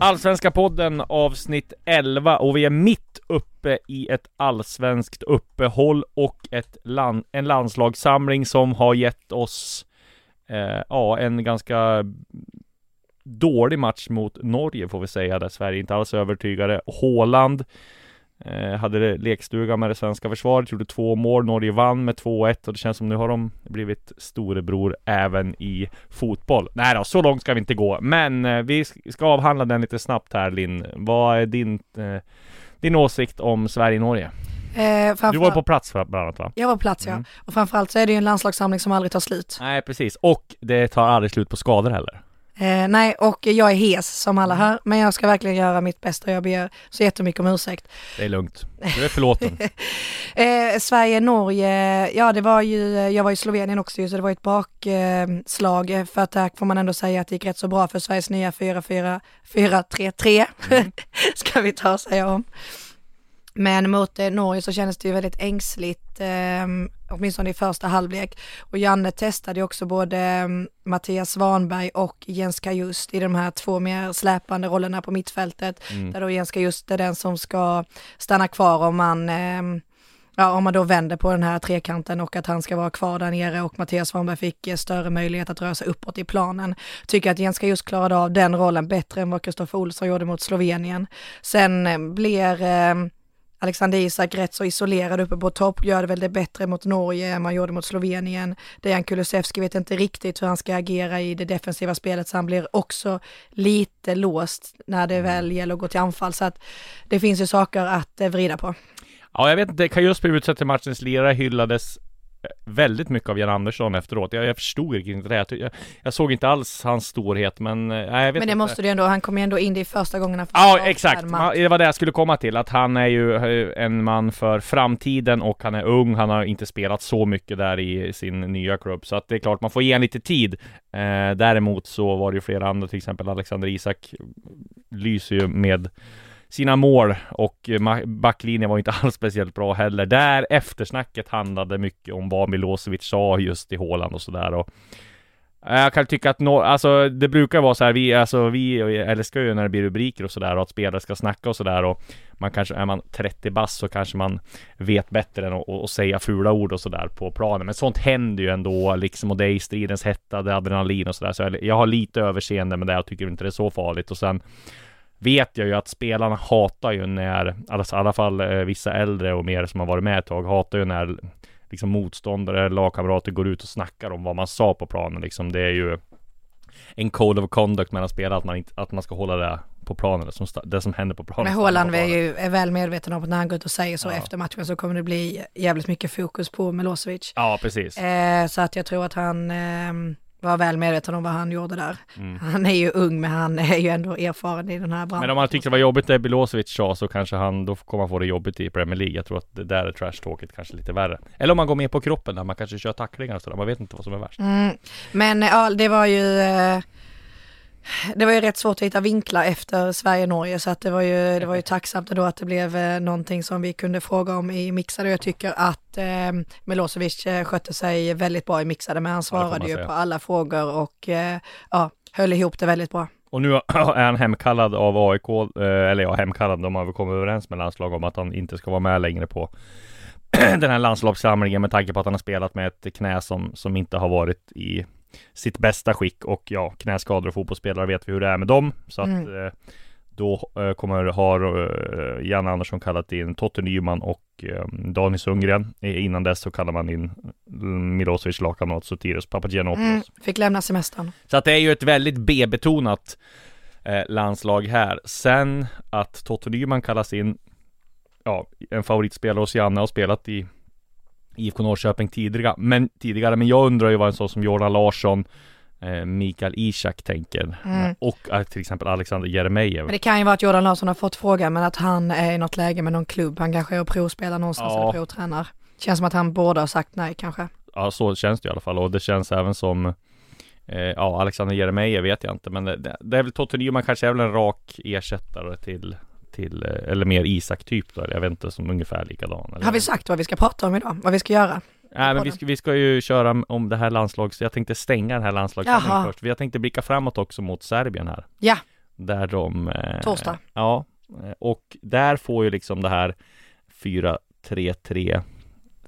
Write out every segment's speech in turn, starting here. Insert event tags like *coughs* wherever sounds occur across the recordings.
Allsvenska podden avsnitt 11 och vi är mitt uppe i ett allsvenskt uppehåll och ett land, en landslagssamling som har gett oss eh, ja, en ganska dålig match mot Norge får vi säga, där Sverige inte alls övertygade. Håland eh, hade lekstuga med det svenska försvaret, gjorde två mål, Norge vann med 2-1 och det känns som nu har de blivit storebror även i fotboll. Nej då, så långt ska vi inte gå, men eh, vi ska avhandla den lite snabbt här Linn. Vad är din, eh, din åsikt om Sverige-Norge? Eh, Du var på plats för bland annat va? Jag var på plats ja. Mm. Och framförallt så är det ju en landslagssamling som aldrig tar slut. Nej precis, och det tar aldrig slut på skador heller. Eh, nej, och jag är hes som alla Mm. hör, men jag ska verkligen göra mitt bästa. Jag ber så jättemycket om ursäkt. Det är lugnt. Du är förlåten. *laughs* Eh, Sverige, Norge, ja det var ju, jag var i Slovenien också så det var ett bakslag. Eh, för att där får man ändå säga att det gick rätt så bra för Sveriges nya 4-4-4-3-3, Mm. *laughs* ska vi ta och säga om. Men mot eh, Norge så kändes det ju väldigt ängsligt, eh, åtminstone i första halvlek. Och Janne testade ju också både eh, Mattias Svanberg och Jens Kajust i de här två mer släpande rollerna på mittfältet. Mm. Där då Jens Kajust är den som ska stanna kvar om man eh, Ja, om man då vänder på den här trekanten och att han ska vara kvar där nere och Mattias Svanberg fick eh, större möjlighet att röra sig uppåt i planen. Tycker att Jens just klarade av den rollen bättre än vad Kristoffer Olsson gjorde mot Slovenien. Sen eh, blir eh, Alexander Isak rätt så isolerad uppe på topp, gör det väl det bättre mot Norge än man gjorde mot Slovenien. Dejan Kulusevski vet inte riktigt hur han ska agera i det defensiva spelet, så han blir också lite låst när det väl gäller att gå till anfall. Så att det finns ju saker att eh, vrida på. Ja, jag vet inte. Kajus blev utsedd till matchens lirare, hyllades väldigt mycket av Jan Andersson efteråt. Jag, jag förstod inte det. Jag, jag, jag såg inte alls hans storhet, men... eh, Nej, jag vet Men det inte. måste du ändå, han kommer ju ändå in det i första gången han får Ja, exakt. Det var det jag skulle komma till. Att han är ju eh, en man för framtiden och han är ung. Han har inte spelat så mycket där i sin nya klubb. Så att det är klart, man får ge en lite tid. Eh, däremot så var det ju flera andra, till exempel Alexander Isak lyser ju med sina mål och eh, backlinjen var inte *laughs* alls speciellt bra heller. Där eftersnacket handlade mycket om vad Milosevic sa just i Håland och sådär och eh, jag kan tycka att no, alltså det brukar vara så här, vi, alltså vi älskar ju när det blir rubriker och sådär och att spelare ska snacka och sådär och man kanske, är man 30 bass så kanske man vet bättre än att, att säga fula ord och sådär på planen. Men sånt händer ju ändå liksom och det är i stridens hetta, det är adrenalin och sådär. Så jag, jag har lite överseende med det och tycker inte det är så farligt och sen vet jag ju att spelarna hatar ju när, alltså, i alla fall eh, vissa äldre och mer som har varit med ett tag, hatar ju när liksom motståndare, lagkamrater går ut och snackar om vad man sa på planen liksom. Det är ju en code of conduct mellan spelare att man inte, att man ska hålla det på planen, det som, det som händer på planen. Men Håland är ju är väl medveten om att när han går ut och säger så Ja. efter matchen så kommer det bli jävligt mycket fokus på Milosevic. Ja, precis. Eh, så att jag tror att han eh, var väl medveten om vad han gjorde där. Mm. Han är ju ung men han är ju ändå erfaren i den här branschen. Men om man tyckte det var jobbigt det Milosevic sa så kanske han, då kommer han få det jobbigt i Premier League. Jag tror att det där är trash-talket kanske lite värre. Eller om man går med på kroppen där man kanske kör tacklingar och sådär. Man vet inte vad som är värst. Mm. Men ja, det var ju eh, det var ju rätt svårt att hitta vinklar efter Sverige-Norge så att det var ju, det var ju tacksamt ändå att det blev eh, någonting som vi kunde fråga om i mixade jag tycker att eh, Milosevic eh, skötte sig väldigt bra i mixade men han svarade ju säga. på alla frågor och eh, ja, höll ihop det väldigt bra. Och nu *clears throat* är han hemkallad av AIK, eh, eller ja hemkallad, de har väl kommit överens med landslag om att han inte ska vara med längre på *clears throat* den här landslagssamlingen med tanke på att han har spelat med ett knä som, som inte har varit i sitt bästa skick och ja, knäskador och fotbollsspelare vet vi hur det är med dem. Så att Mm. eh, då eh, kommer har eh, Jan Andersson kallat in Totte Nyman och eh, Daniel Sundgren. Innan dess så kallar man in mm, Milosevic lagkamrat Sotiris Papagiannopoulos. Mm, fick lämna semestern. Så att det är ju ett väldigt B-betonat landslag här. Sen att Totte Nyman kallas in, ja, en favoritspelare hos Janne har spelat i IFK Norrköping tidigare, men tidigare, men jag undrar ju vad en sån som Jordan Larsson eh, Mikael Ishak tänker Mm. Och eh, till exempel Alexander Jeremejeff. Men det kan ju vara att Jordan Larsson har fått frågan, men att han är i något läge med någon klubb. Han kanske är och provspelar någonstans Ja. eller provtränar. Känns som att han borde ha sagt nej kanske. Ja, så känns det i alla fall och det känns även som eh, Ja, Alexander Jeremejeff vet jag inte men det, det, det är väl Totte Nyman kanske är väl en rak ersättare till till, eh, eller mer Isak typ då, jag vet inte, som ungefär likadan. Eller? Har vi sagt vad vi ska prata om idag? Vad vi ska göra? Nej men vi ska, vi ska ju köra om det här landslags, jag tänkte stänga den här landslagssändningen Jaha. först. Jag tänkte blicka framåt också mot Serbien här. Ja. Där de... Eh, Torsdag. Ja. eh, Och där får ju liksom det här 4-3-3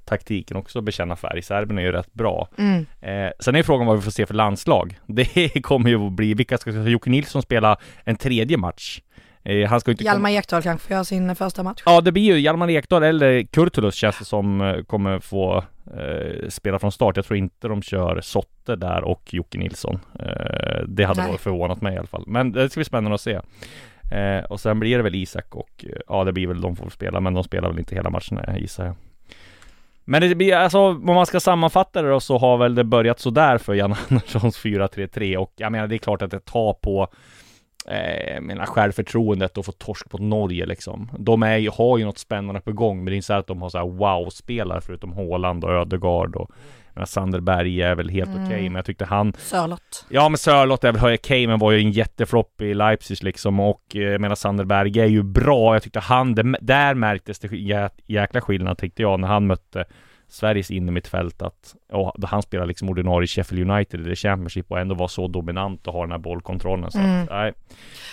taktiken också bekänna färg. Serbien är ju rätt bra. Mm. Eh, sen är frågan vad vi får se för landslag. *laughs* Det kommer ju att bli, vilka ska Jocke Nilsson spela en tredje match? Eh, han ska inte komma- Hjalmar Ekdal kanske får göra sin första match. Ja, det blir ju Hjalmar Ekdal eller Kurtulus känns det som eh, kommer få eh, spela från start. Jag tror inte de kör Sotte där och Jocke Nilsson. Eh, det hade Nej. förvånat mig i alla fall. Men det ska bli spännande att se. Eh, och sen blir det väl Isak och eh, ja, det blir väl de får spela, men de spelar väl inte hela matchen gissar jag. Men det blir alltså, om man ska sammanfatta det då så har väl det börjat sådär för Jan *laughs* Anderssons 4-3-3 och jag menar det är klart att det tar på eh, menar självförtroendet och få torsk på Norge liksom. De är, ju- har ju något spännande på gång, men det är inte så att de har så här wow-spelare förutom Haaland och Ödegaard och menar, Sander Berg är väl helt Mm. okej, men jag tyckte han Sörlott. Ja men Sörlott är väl okej, men var ju en jätteflopp i Leipzig liksom och eh, jag menar Sander Berg är ju bra. Jag tyckte han, det, där märktes det jä, jäkla skillnad tyckte jag när han mötte Sveriges innermittfält att, och han spelar liksom ordinarie Sheffield United i det Championship och ändå var så dominant och ha den här bollkontrollen så Mm. att, nej.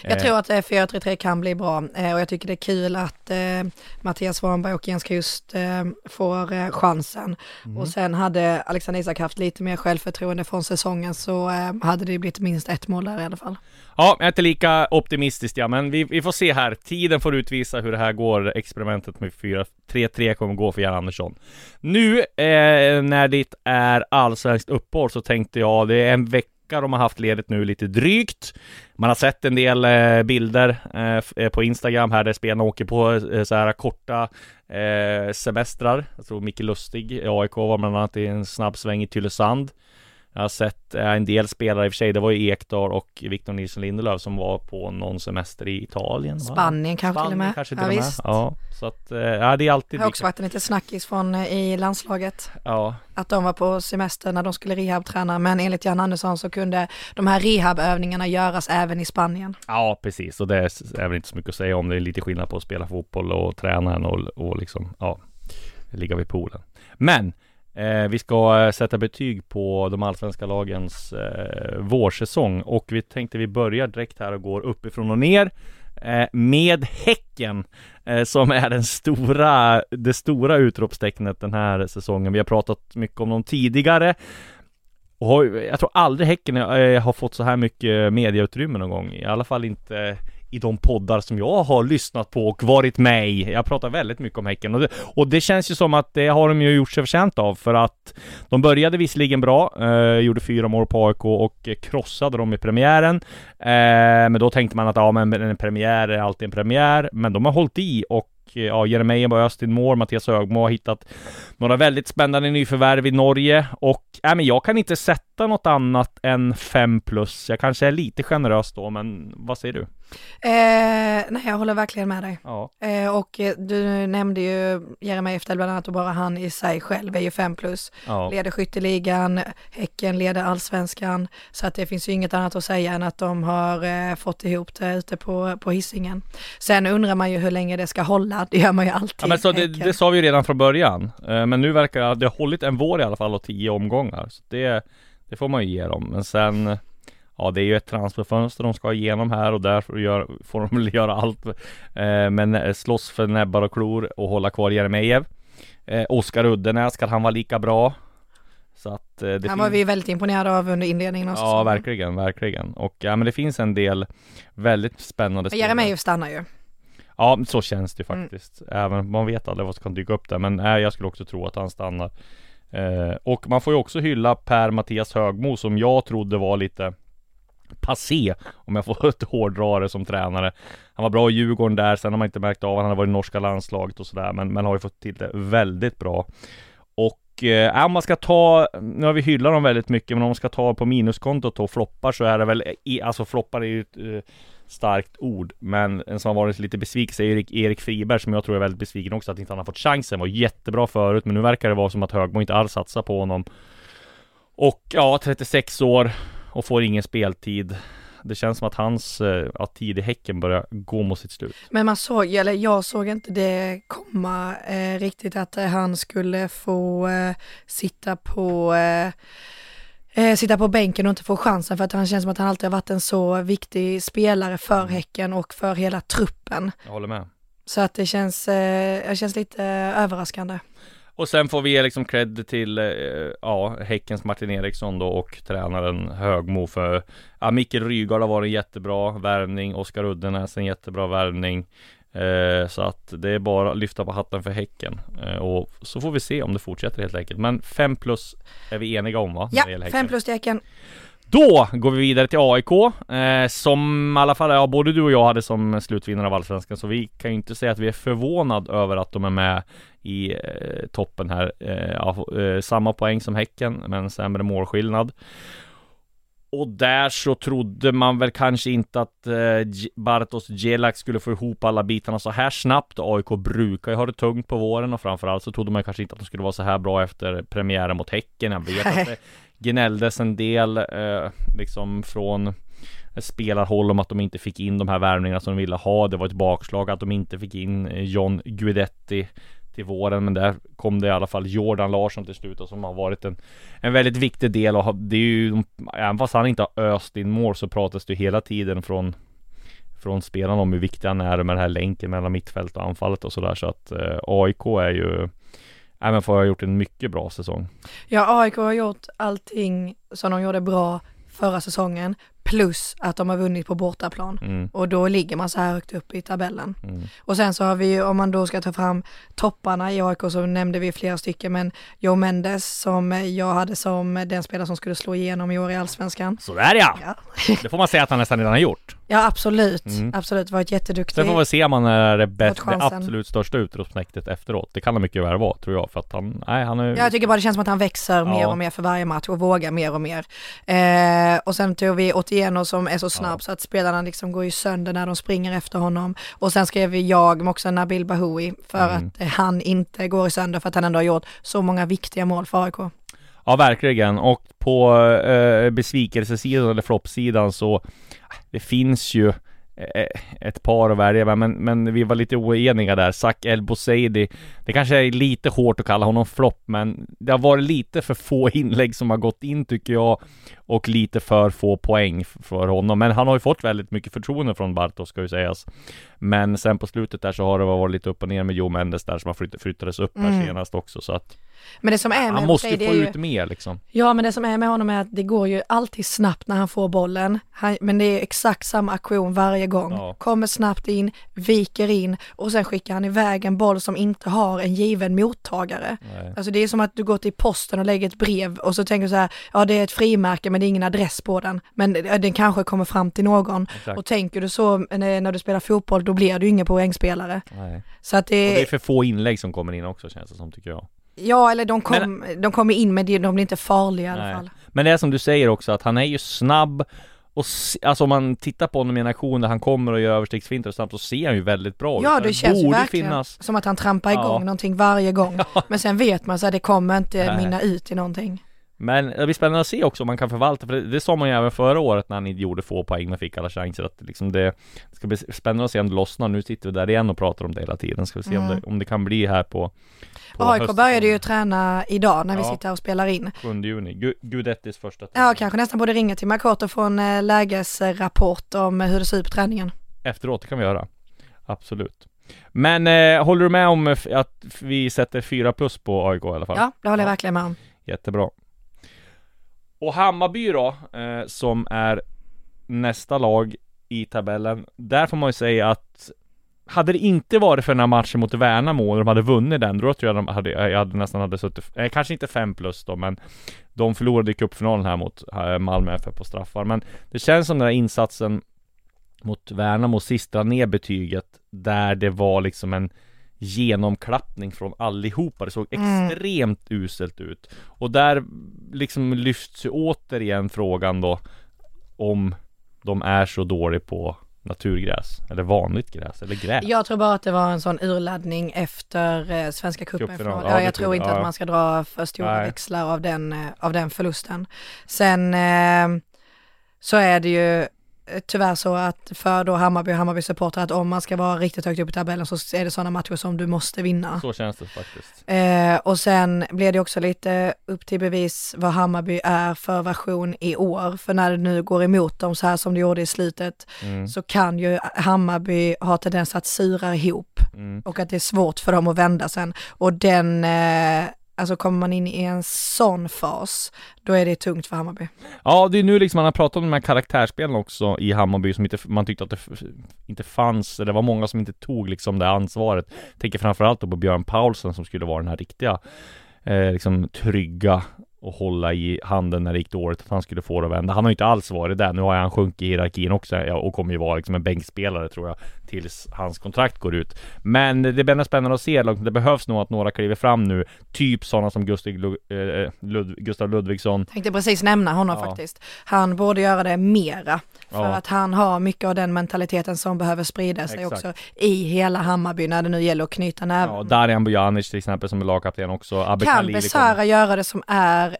Jag Eh, tror att eh, 4-3-3 kan bli bra eh, och jag tycker det är kul att eh, Mattias Svanberg och Jens Kust eh, får eh, chansen. Mm. Och sen hade Alexander Isak haft lite mer självförtroende från säsongen så eh, hade det blivit minst ett mål där i alla fall. Ja, jag är inte lika optimistisk ja, men vi, vi får se här. Tiden får utvisa hur det här går. Experimentet med 4-3-3 kommer gå för Jan Andersson. Nu eh, när det är allsvenskt uppehåll så tänkte jag, det är en vecka de har haft ledigt nu lite drygt. Man har sett en del eh, bilder eh, eh på Instagram här där spelarna åker på eh, så här korta eh, semestrar. Jag tror Micke Lustig i AIK var bland annat i en snabb sväng i Tylösand. Jag har sett eh, en del spelare i och för sig, det var ju Ekdal och Victor Nilsson Lindelöf som var på någon semester i Italien va? Spanien kanske till och med. kanske till ja, och med. visst. Ja, så att, eh, ja det är alltid Det har också varit en lite snackis från eh, i landslaget. Ja, Att de var på semester när de skulle rehabträna men enligt Jan Andersson så kunde de här rehabövningarna göras även i Spanien. ja precis och det är väl inte så mycket att säga om det är lite skillnad på att spela fotboll och träna än och, och liksom, ja, ligga vid poolen. Men Eh, vi ska eh, sätta betyg på de allsvenska lagens eh, vårsäsong och vi tänkte vi börjar direkt här och går uppifrån och ner eh, med Häcken eh, som är den stora, det stora utropstecknet den här säsongen. Vi har pratat mycket om dem tidigare och har, jag tror aldrig Häcken eh, har fått så här mycket mediautrymme någon gång. I alla fall inte i de poddar som jag har lyssnat på och varit med i. Jag pratar väldigt mycket om Häcken och det, och det känns ju som att det har de ju gjort sig förtjänt av för att de började visserligen bra, eh, gjorde fyra mål på AIK och krossade dem i premiären. Eh, men då tänkte man att ja, men en premiär är alltid en premiär, men de har hållit i och eh, ja, Jeremejeff och Östin mål, Mattias Högmo har hittat några väldigt spännande nyförvärv i Norge och äh, men jag kan inte sätta något annat än 5 plus. Jag kanske är lite generös då, men vad säger du? Eh, nej, jag håller verkligen med dig. Ja, Eh, och eh, du nämnde ju Jeremejeff där bland annat och bara han i sig själv är ju 5 plus. ja. Leder skytteligan, Häcken leder allsvenskan. Så att det finns ju inget annat att säga än att de har eh, fått ihop det ute på, på hissingen. Sen undrar man ju hur länge det ska hålla, det gör man ju alltid. Ja men så det, det sa vi ju redan från början. Eh, Men nu verkar det ha hållit en vår i alla fall och tio omgångar. Så det, det får man ju ge dem. Men sen Ja det är ju ett transferfönster de ska igenom här och gör, får de väl göra allt. Eh, Men eh, slåss för näbbar och klor och hålla kvar Jeremejeff. Eh, Oskar Uddenäs, kan han vara lika bra? Så att eh, det Han var vi väldigt imponerade av under inledningen av Ja, säsongen. verkligen, verkligen. Och ja, men det finns en del väldigt spännande Men Jeremejeff stannar ju. Ja, så känns det ju Mm. faktiskt. Även man vet aldrig vad som kan dyka upp där. Men nej, jag skulle också tro att han stannar. Eh, och man får ju också hylla Per Mattias Högmo som jag trodde var lite passé om jag får *laughs* ett hårdra det som tränare. Han var bra i Djurgården där, sen har man inte märkt av han har varit i norska landslaget och sådär men, men har ju fått till det väldigt bra. Och eh, om man ska ta, nu har vi hyllat dem väldigt mycket men om man ska ta på minuskontot och floppar så är det väl, i, alltså floppar är ju ett eh, starkt ord men en som har varit lite besviken är Erik, Erik Friberg som jag tror är väldigt besviken också att inte han har fått chansen. Var jättebra förut men nu verkar det vara som att Högmo inte alls satsar på honom. Och ja, 36 år och får ingen speltid. Det känns som att hans eh, ja, tid i Häcken börjar gå mot sitt slut. Men man såg, eller jag såg inte det komma eh, riktigt att eh, han skulle få eh, sitta på eh, eh, sitta på bänken och inte få chansen för att han känns som att han alltid har varit en så viktig spelare för Häcken och för hela truppen. Jag håller med. Så att det känns, eh, det känns lite eh, överraskande. Och sen får vi ge liksom cred till, eh, ja, Häckens Martin Eriksson då och tränaren Högmo för, ja, Mikael Rygaard har varit en jättebra värvning, Oskar Uddenäs en jättebra värvning. Eh, så att det är bara att lyfta på hatten för Häcken. Eh, och så får vi se om det fortsätter helt enkelt. Men 5 plus är vi eniga om va? Ja, Häcken. fem plus till Häcken. Då går vi vidare till AIK, eh, som i alla fall, ja, både du och jag hade som slutvinnare av Allsvenskan, så vi kan ju inte säga att vi är förvånad över att de är med i eh, toppen här. Eh, ja, eh, samma poäng som Häcken, men sämre målskillnad. Och där så trodde man väl kanske inte att eh, Bartos Gelak skulle få ihop alla bitarna så här snabbt. AIK brukar ju ha det tungt på våren och framförallt så trodde man kanske inte att de skulle vara så här bra efter premiären mot Häcken. Jag vet att *laughs* det gnälldes en del eh, liksom från spelarhåll om att de inte fick in de här värvningarna som de ville ha. Det var ett bakslag att de inte fick in eh, John Guidetti till våren, men där kom det i alla fall Jordan Larsson till slut och som har varit en, en väldigt viktig del och det är ju, även fast han inte har öst in mål så pratas det ju hela tiden från från spelarna om hur viktig han är med den här länken mellan mittfält och anfallet och sådär så att eh, AIK är ju Även för att ha gjort en mycket bra säsong. Ja, AIK har gjort allting som de gjorde bra förra säsongen, plus att de har vunnit på bortaplan. Mm, Och då ligger man så här högt upp i tabellen. mm. Och sen så har vi ju, om man då ska ta fram topparna i AIK så nämnde vi flera stycken, men Joe Mendes som jag hade som den spelare som skulle slå igenom i år i Allsvenskan. Sådär ja! Ja, *laughs* Det får man säga att han nästan redan har gjort. ja absolut, Mm. absolut, varit jätteduktig. Sen får vi se om han är det, bäst, absolut största utropsnäktet efteråt. Det kan han mycket väl vara tror jag för att han, nej han är Ja, jag tycker bara det känns som att han växer mer Ja. och mer för varje match och vågar mer och mer. Eh, och sen tog vi Otieno som är så snabb Ja. så att spelarna liksom går ju sönder när de springer efter honom. Och sen skrev vi jag också Nabil Bahoui för Mm. att eh, han inte går i sönder för att han ändå har gjort så många viktiga mål för AIK. Ja verkligen och på eh, besvikelsesidan eller floppsidan så Det finns ju ett par att välja med, men, men vi var lite oeniga där. Zac El Bouzedi Det kanske är lite hårt att kalla honom flopp men Det har varit lite för få *laughs* inlägg som har gått in tycker jag Och lite för få poäng för honom Men han har ju fått väldigt mycket förtroende från Bartos ska ju sägas Men sen på slutet där så har det varit lite upp och ner med Joe Mendes där som har flytt, flyttades upp här Mm. senast också så att Men det som är med Han måste ju få ju- ut mer liksom Ja, men det som är med honom är att det går ju alltid snabbt när han får bollen. Han, men det är exakt samma aktion varje gång. Ja. Kommer snabbt in, viker in och sen skickar han iväg en boll som inte har en given mottagare. Nej. Alltså det är som att du går till posten och lägger ett brev och så tänker du så här, ja det är ett frimärke men det är ingen adress på den. Men den kanske kommer fram till någon. Exakt. Och tänker du så eh, när du spelar fotboll, då blir du ingen poängspelare. Nej. Så att Och det det, är för få inlägg som kommer in också känns det som tycker jag. Ja eller de, kom, de kommer in men det- de blir inte farliga i alla Nej. fall. Men det är som du säger också att han är ju snabb och alltså om man tittar på honom i en aktion där han kommer och gör överstegsfinter snabbt så ser han ju väldigt bra ut. Ja, Så det känns borde verkligen finnas som att han trampar Ja. igång någonting varje gång. *laughs* Men sen vet man så att det kommer inte Nej. minna ut i någonting. Men det blir spännande att se också om man kan förvalta, för det, det sa man ju även förra året när han gjorde få poäng men fick alla chanser att liksom det, det ska bli spännande att se om det lossnar. Nu sitter vi där igen och pratar om det hela tiden. Ska vi se om, Mm. det, om det kan bli här på, på AIK hösten. började ju träna idag när vi Ja. sitter här och spelar in. 7 juni, Gu- Gudettis första Ja, träning. kanske nästan borde ringa till Makoto och få en lägesrapport om hur det ser ut på träningen. Efteråt, det kan vi göra. Absolut. Men eh, håller du med om att vi sätter 4 plus på AIK i alla fall? Ja, det håller jag Ja. verkligen med om. Jättebra. Och Hammarby då, eh, som är nästa lag i tabellen. Där får man ju säga att hade det inte varit för den här matchen mot Värnamo och de hade vunnit den, då tror jag de hade, jag hade nästan hade suttit, eh, kanske inte 5 plus då, men de förlorade i cupfinalen här mot eh, Malmö FF på straffar. Men det känns som den här insatsen mot Värnamo sist drar ner betyget där det var liksom en genomklappning från allihopa. Det såg Mm. extremt uselt ut. Och där liksom lyfts ju återigen frågan då om de är så dåliga på naturgräs eller vanligt gräs eller gräs. Jag tror bara att det var en sån urladdning efter eh, Svenska cupen. Ja, Ja, jag tror inte Ja. att man ska dra för stora Nej. växlar av den, eh, av den förlusten. Sen eh, så är det ju tyvärr så att för då Hammarby och Hammarby supportrar att om man ska vara riktigt högt upp i tabellen så är det sådana matcher som du måste vinna. Så känns det faktiskt. Eh, och sen blir det också lite upp till bevis vad Hammarby är för version i år. För när det nu går emot dem så här som det gjorde i slutet Mm. så kan ju Hammarby ha tendens att sura ihop Mm. och att det är svårt för dem att vända sen. Och den, eh, alltså kommer man in i en sån fas, då är det tungt för Hammarby. Ja, det är nu liksom man har pratat om de här karaktärsspelen också i Hammarby som inte, man tyckte att det inte fanns, eller det var många som inte tog liksom det ansvaret. Tänker framförallt då på Björn Paulsen som skulle vara den här riktiga, eh, liksom trygga och hålla i handen när det gick dåligt, att han skulle få det att vända. Han har ju inte alls varit där. Nu har han sjunkit i hierarkin också och kommer ju vara liksom en bänkspelare tror jag tills hans kontrakt går ut. Men det blir spännande att se. Det behövs nog att några kliver fram nu, typ sådana som Gustav, Lu- eh, Lud- Gustav Ludvigsson. Tänkte precis nämna honom Ja. faktiskt. Han borde göra det mera. För Ja. att han har mycket av den mentaliteten som behöver sprida sig Exakt. också i hela Hammarby när det nu gäller att knyta näven. Ja, Darijan Bojanic till exempel som är lagkapten också. Abbe kan Besara göra det som är eh,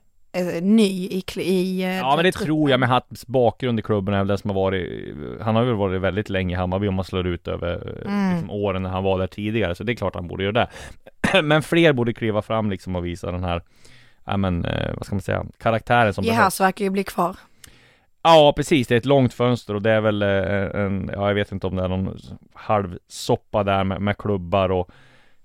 ny i, i eh, Ja men det truppen? tror jag med hans bakgrund i klubben är den som har varit Han har väl varit väldigt länge i Hammarby om man slår ut över eh, Mm. liksom, åren när han var där tidigare Så det är klart han borde göra det *clears throat* Men fler borde kliva fram liksom och visa den här Ja men eh, vad ska man säga Karaktären som Jehas verkar ju bli kvar. Ja precis, det är ett långt fönster och det är väl eh, en, ja jag vet inte om det är någon halvsoppa där med, med klubbar och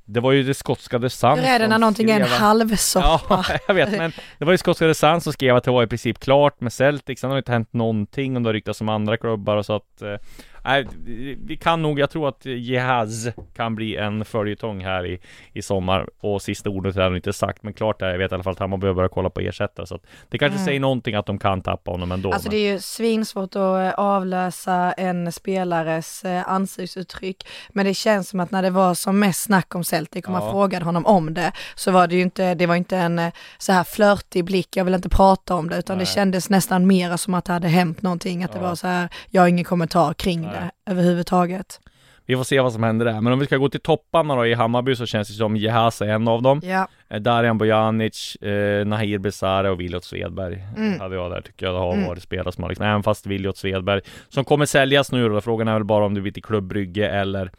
Det var ju det skotska The Sun Hur är det när någonting är en skrev- halvsoppa? *laughs* Ja, jag vet, men det var ju skotska The Sun som skrev att det var i princip klart med Celtic, sen har det inte hänt någonting och det har ryktats om andra klubbar och så att eh, Nej, vi- kan nog, jag tror att Jehaz kan bli en följetong här i, i sommar och sista ordet är inte sagt men klart är, jag vet i alla fall att Hammarby behöver börja kolla på ersättare så att det kanske Mm. säger någonting att de kan tappa honom ändå Alltså men... det är ju svinsvårt att eh, avlösa en spelares eh, ansiktsuttryck. Men det känns som att när det var som mest snack om Celtic och man Ja. frågade honom om det så var det ju inte, det var inte en eh, så här flörtig blick, jag vill inte prata om det, utan det Nej. kändes nästan mera som att det hade hänt någonting, att det Ja. var så här, jag har ingen kommentar kring Nej. Det överhuvudtaget. Vi får se vad som händer där, men om vi ska gå till topparna då i Hammarby så känns det som Jehaz är en av dem. Ja, Eh, Darijan Bojanic, eh, Nahir Besara och Viljot Svedberg. Mm. hade jag där tycker jag. Det har Mm. varit spelare som har liksom, även fast Viljot Svedberg som kommer säljas nu då, frågan är väl bara om du vill till Klubb Brygge eller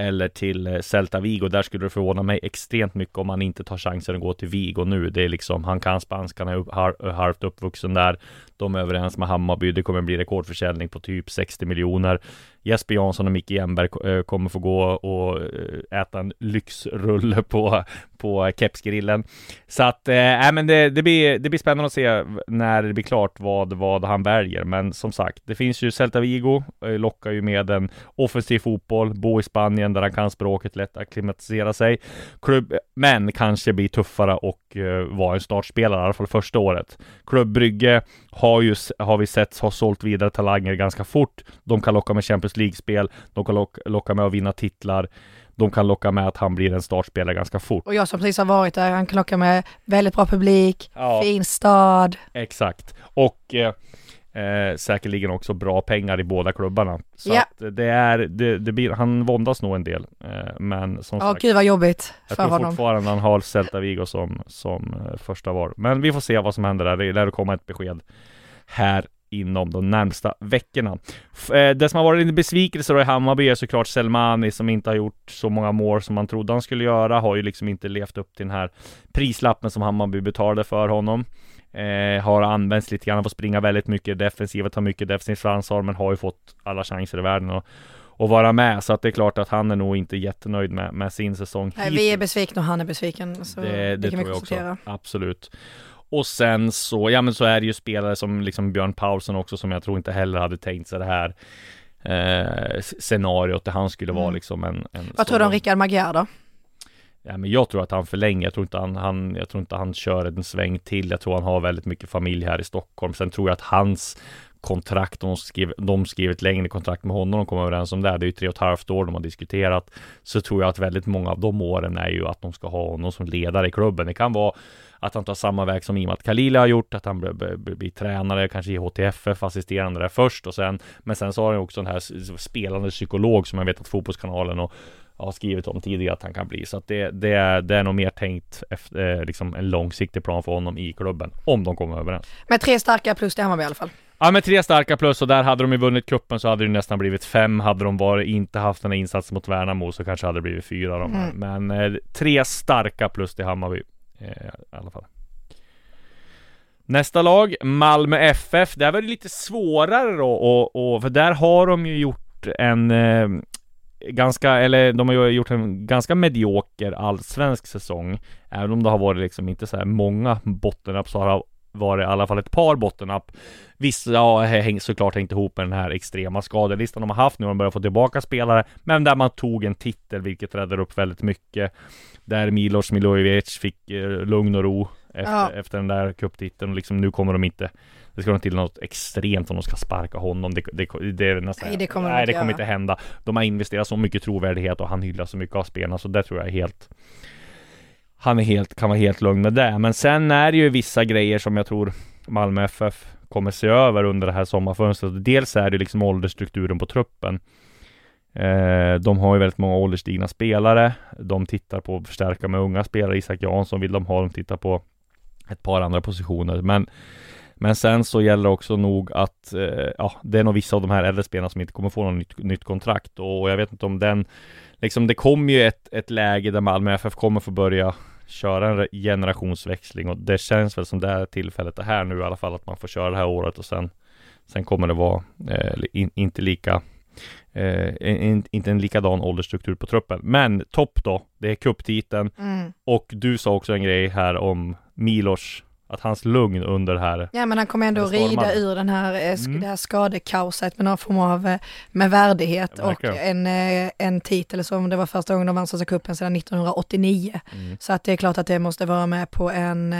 eller till eh, Celta Vigo, där skulle det förvåna mig extremt mycket om han inte tar chansen att gå till Vigo nu. Det är liksom, han kan spanska, han är upp, har, halvt uppvuxen där. De är överens med Hammarby, det kommer bli rekordförsäljning på typ 60 miljoner. Jesper Jansson och Micke Hjelmberg eh, kommer få gå och eh, äta en lyxrulle på, på kepsgrillen. Så att, äh, nej, men det, det, blir, det blir spännande att se när det blir klart vad, vad han väljer. Men som sagt, det finns ju Celta Vigo, lockar ju med en offensiv fotboll, bo i Spanien där han kan språket, lätt akklimatisera sig. Klubb, men kanske blir tuffare och uh, vara en startspelare, i alla fall första året. Klubb Brygge har ju, har vi sett, har sålt vidare talanger ganska fort. De kan locka med Champions League-spel, de kan locka, locka med att vinna titlar. De kan locka med att han blir en startspelare ganska fort. och jag som precis har varit där, han kan locka med väldigt bra publik, Ja. fin stad. Exakt. Och eh, eh, säkerligen också bra pengar i båda klubbarna. Så Ja. att det är, det, det blir, han våndas nog en del. Eh, men som Ja, sagt, gud vad jobbigt jag för tror honom. fortfarande han har Celta Vigo som, som eh, första val. Men vi får se vad som händer där. Det lär komma ett besked här inom de närmsta veckorna. Eh, Det som har varit en besvikelse då i Hammarby är såklart Selmani som inte har gjort så många mål som man trodde han skulle göra. Har ju liksom inte levt upp till den här prislappen som Hammarby betalade för honom. Eh, har använts lite grann, får springa väldigt mycket defensivt, tar mycket defensivt ansvar, men har ju fått alla chanser i världen att, att vara med. Så att det är klart att han är nog inte jättenöjd med, med sin säsong Nej, vi är besvikna och han är besviken. Så det, det, kan vi jag också. konstatera. Absolut. Och sen så, ja men så är det ju spelare som liksom Björn Paulsson också som jag tror inte heller hade tänkt sig det här eh, scenariot där han skulle vara Mm. liksom en, en Vad tror du om Rickard Magyar då? Ja, men jag tror att han förlänger. Jag tror inte han, han, jag tror inte han kör en sväng till. Jag tror han har väldigt mycket familj här i Stockholm. Sen tror jag att hans kontrakt, de skrev, de skrev ett längre kontrakt med honom, de kom överens om det. Det är ju tre och ett halvt år de har diskuterat. Så tror jag att väldigt många av de åren är ju att de ska ha honom som ledare i klubben. Det kan vara att han tar samma väg som Imad Khalili har gjort, att han blir, blir, blir, tränare, kanske i HTFF, assisterande där först och sen, men sen så har han också den här spelande psykolog som jag vet att Fotbollskanalen och har skrivit om tidigare att han kan bli. Så att det, det, är, det är nog mer tänkt efter eh, liksom en långsiktig plan för honom i klubben. Om de kommer överens. Med tre starka plus till Hammarby i alla fall. Ja med tre starka plus och där hade de ju vunnit kuppen så hade det nästan blivit fem. Hade de varit, inte haft den här insatsen mot Värnamo så kanske hade det blivit fyra de här. Men eh, tre starka plus till Hammarby. Eh, I alla fall. Nästa lag, Malmö FF. Där var det lite svårare då och, och för där har de ju gjort en eh, ganska, eller de har ju gjort en ganska medioker allsvensk säsong. Även om det har varit liksom inte så här många bottennapp så har det varit i alla fall ett par bottennapp. Vissa har hängt, såklart hängt ihop med den här extrema skadelistan de har haft nu. har De börjar få tillbaka spelare, men där man tog en titel, vilket räddade upp väldigt mycket. Där Milos Milojevic fick eh, lugn och ro efter, Ja. efter den där cuptiteln. Och liksom nu kommer de inte det ska nog till något extremt om de ska sparka honom. Det, det, det är nästan, Nej, det kommer de nej, inte det kommer inte hända. De har investerat så mycket trovärdighet och han hyllar så mycket av spelarna, så det tror jag är helt han är helt, kan vara helt lugn med det. Men sen är det ju vissa grejer som jag tror Malmö FF kommer se över under det här sommarfönstret. Dels är det liksom åldersstrukturen på truppen. Eh, de har ju väldigt många ålderstigna spelare. De tittar på att förstärka med unga spelare. Isak Jansson vill de ha. De tittar på ett par andra positioner. Men, men sen så gäller det också nog att eh, ja, det är nog vissa av de här äldre spelarna som inte kommer få något nytt, nytt kontrakt. Och jag vet inte om den Liksom det kommer ju ett, ett läge där Malmö FF kommer få börja köra en generationsväxling och det känns väl som det här tillfället är här nu i alla fall att man får köra det här året och sen Sen kommer det vara eh, in, inte lika eh, in, Inte en likadan åldersstruktur på truppen Men topp då, det är cuptiteln Mm. och du sa också en grej här om Milos Att hans lugn under det här Ja men han kommer ändå rida ur den här, eh, Mm. det här skadekaoset med någon form av, eh, med värdighet och en, eh, en titel som det var första gången de vann Svenska cupen sedan 1989. Mm. Så att det är klart att det måste vara med på en,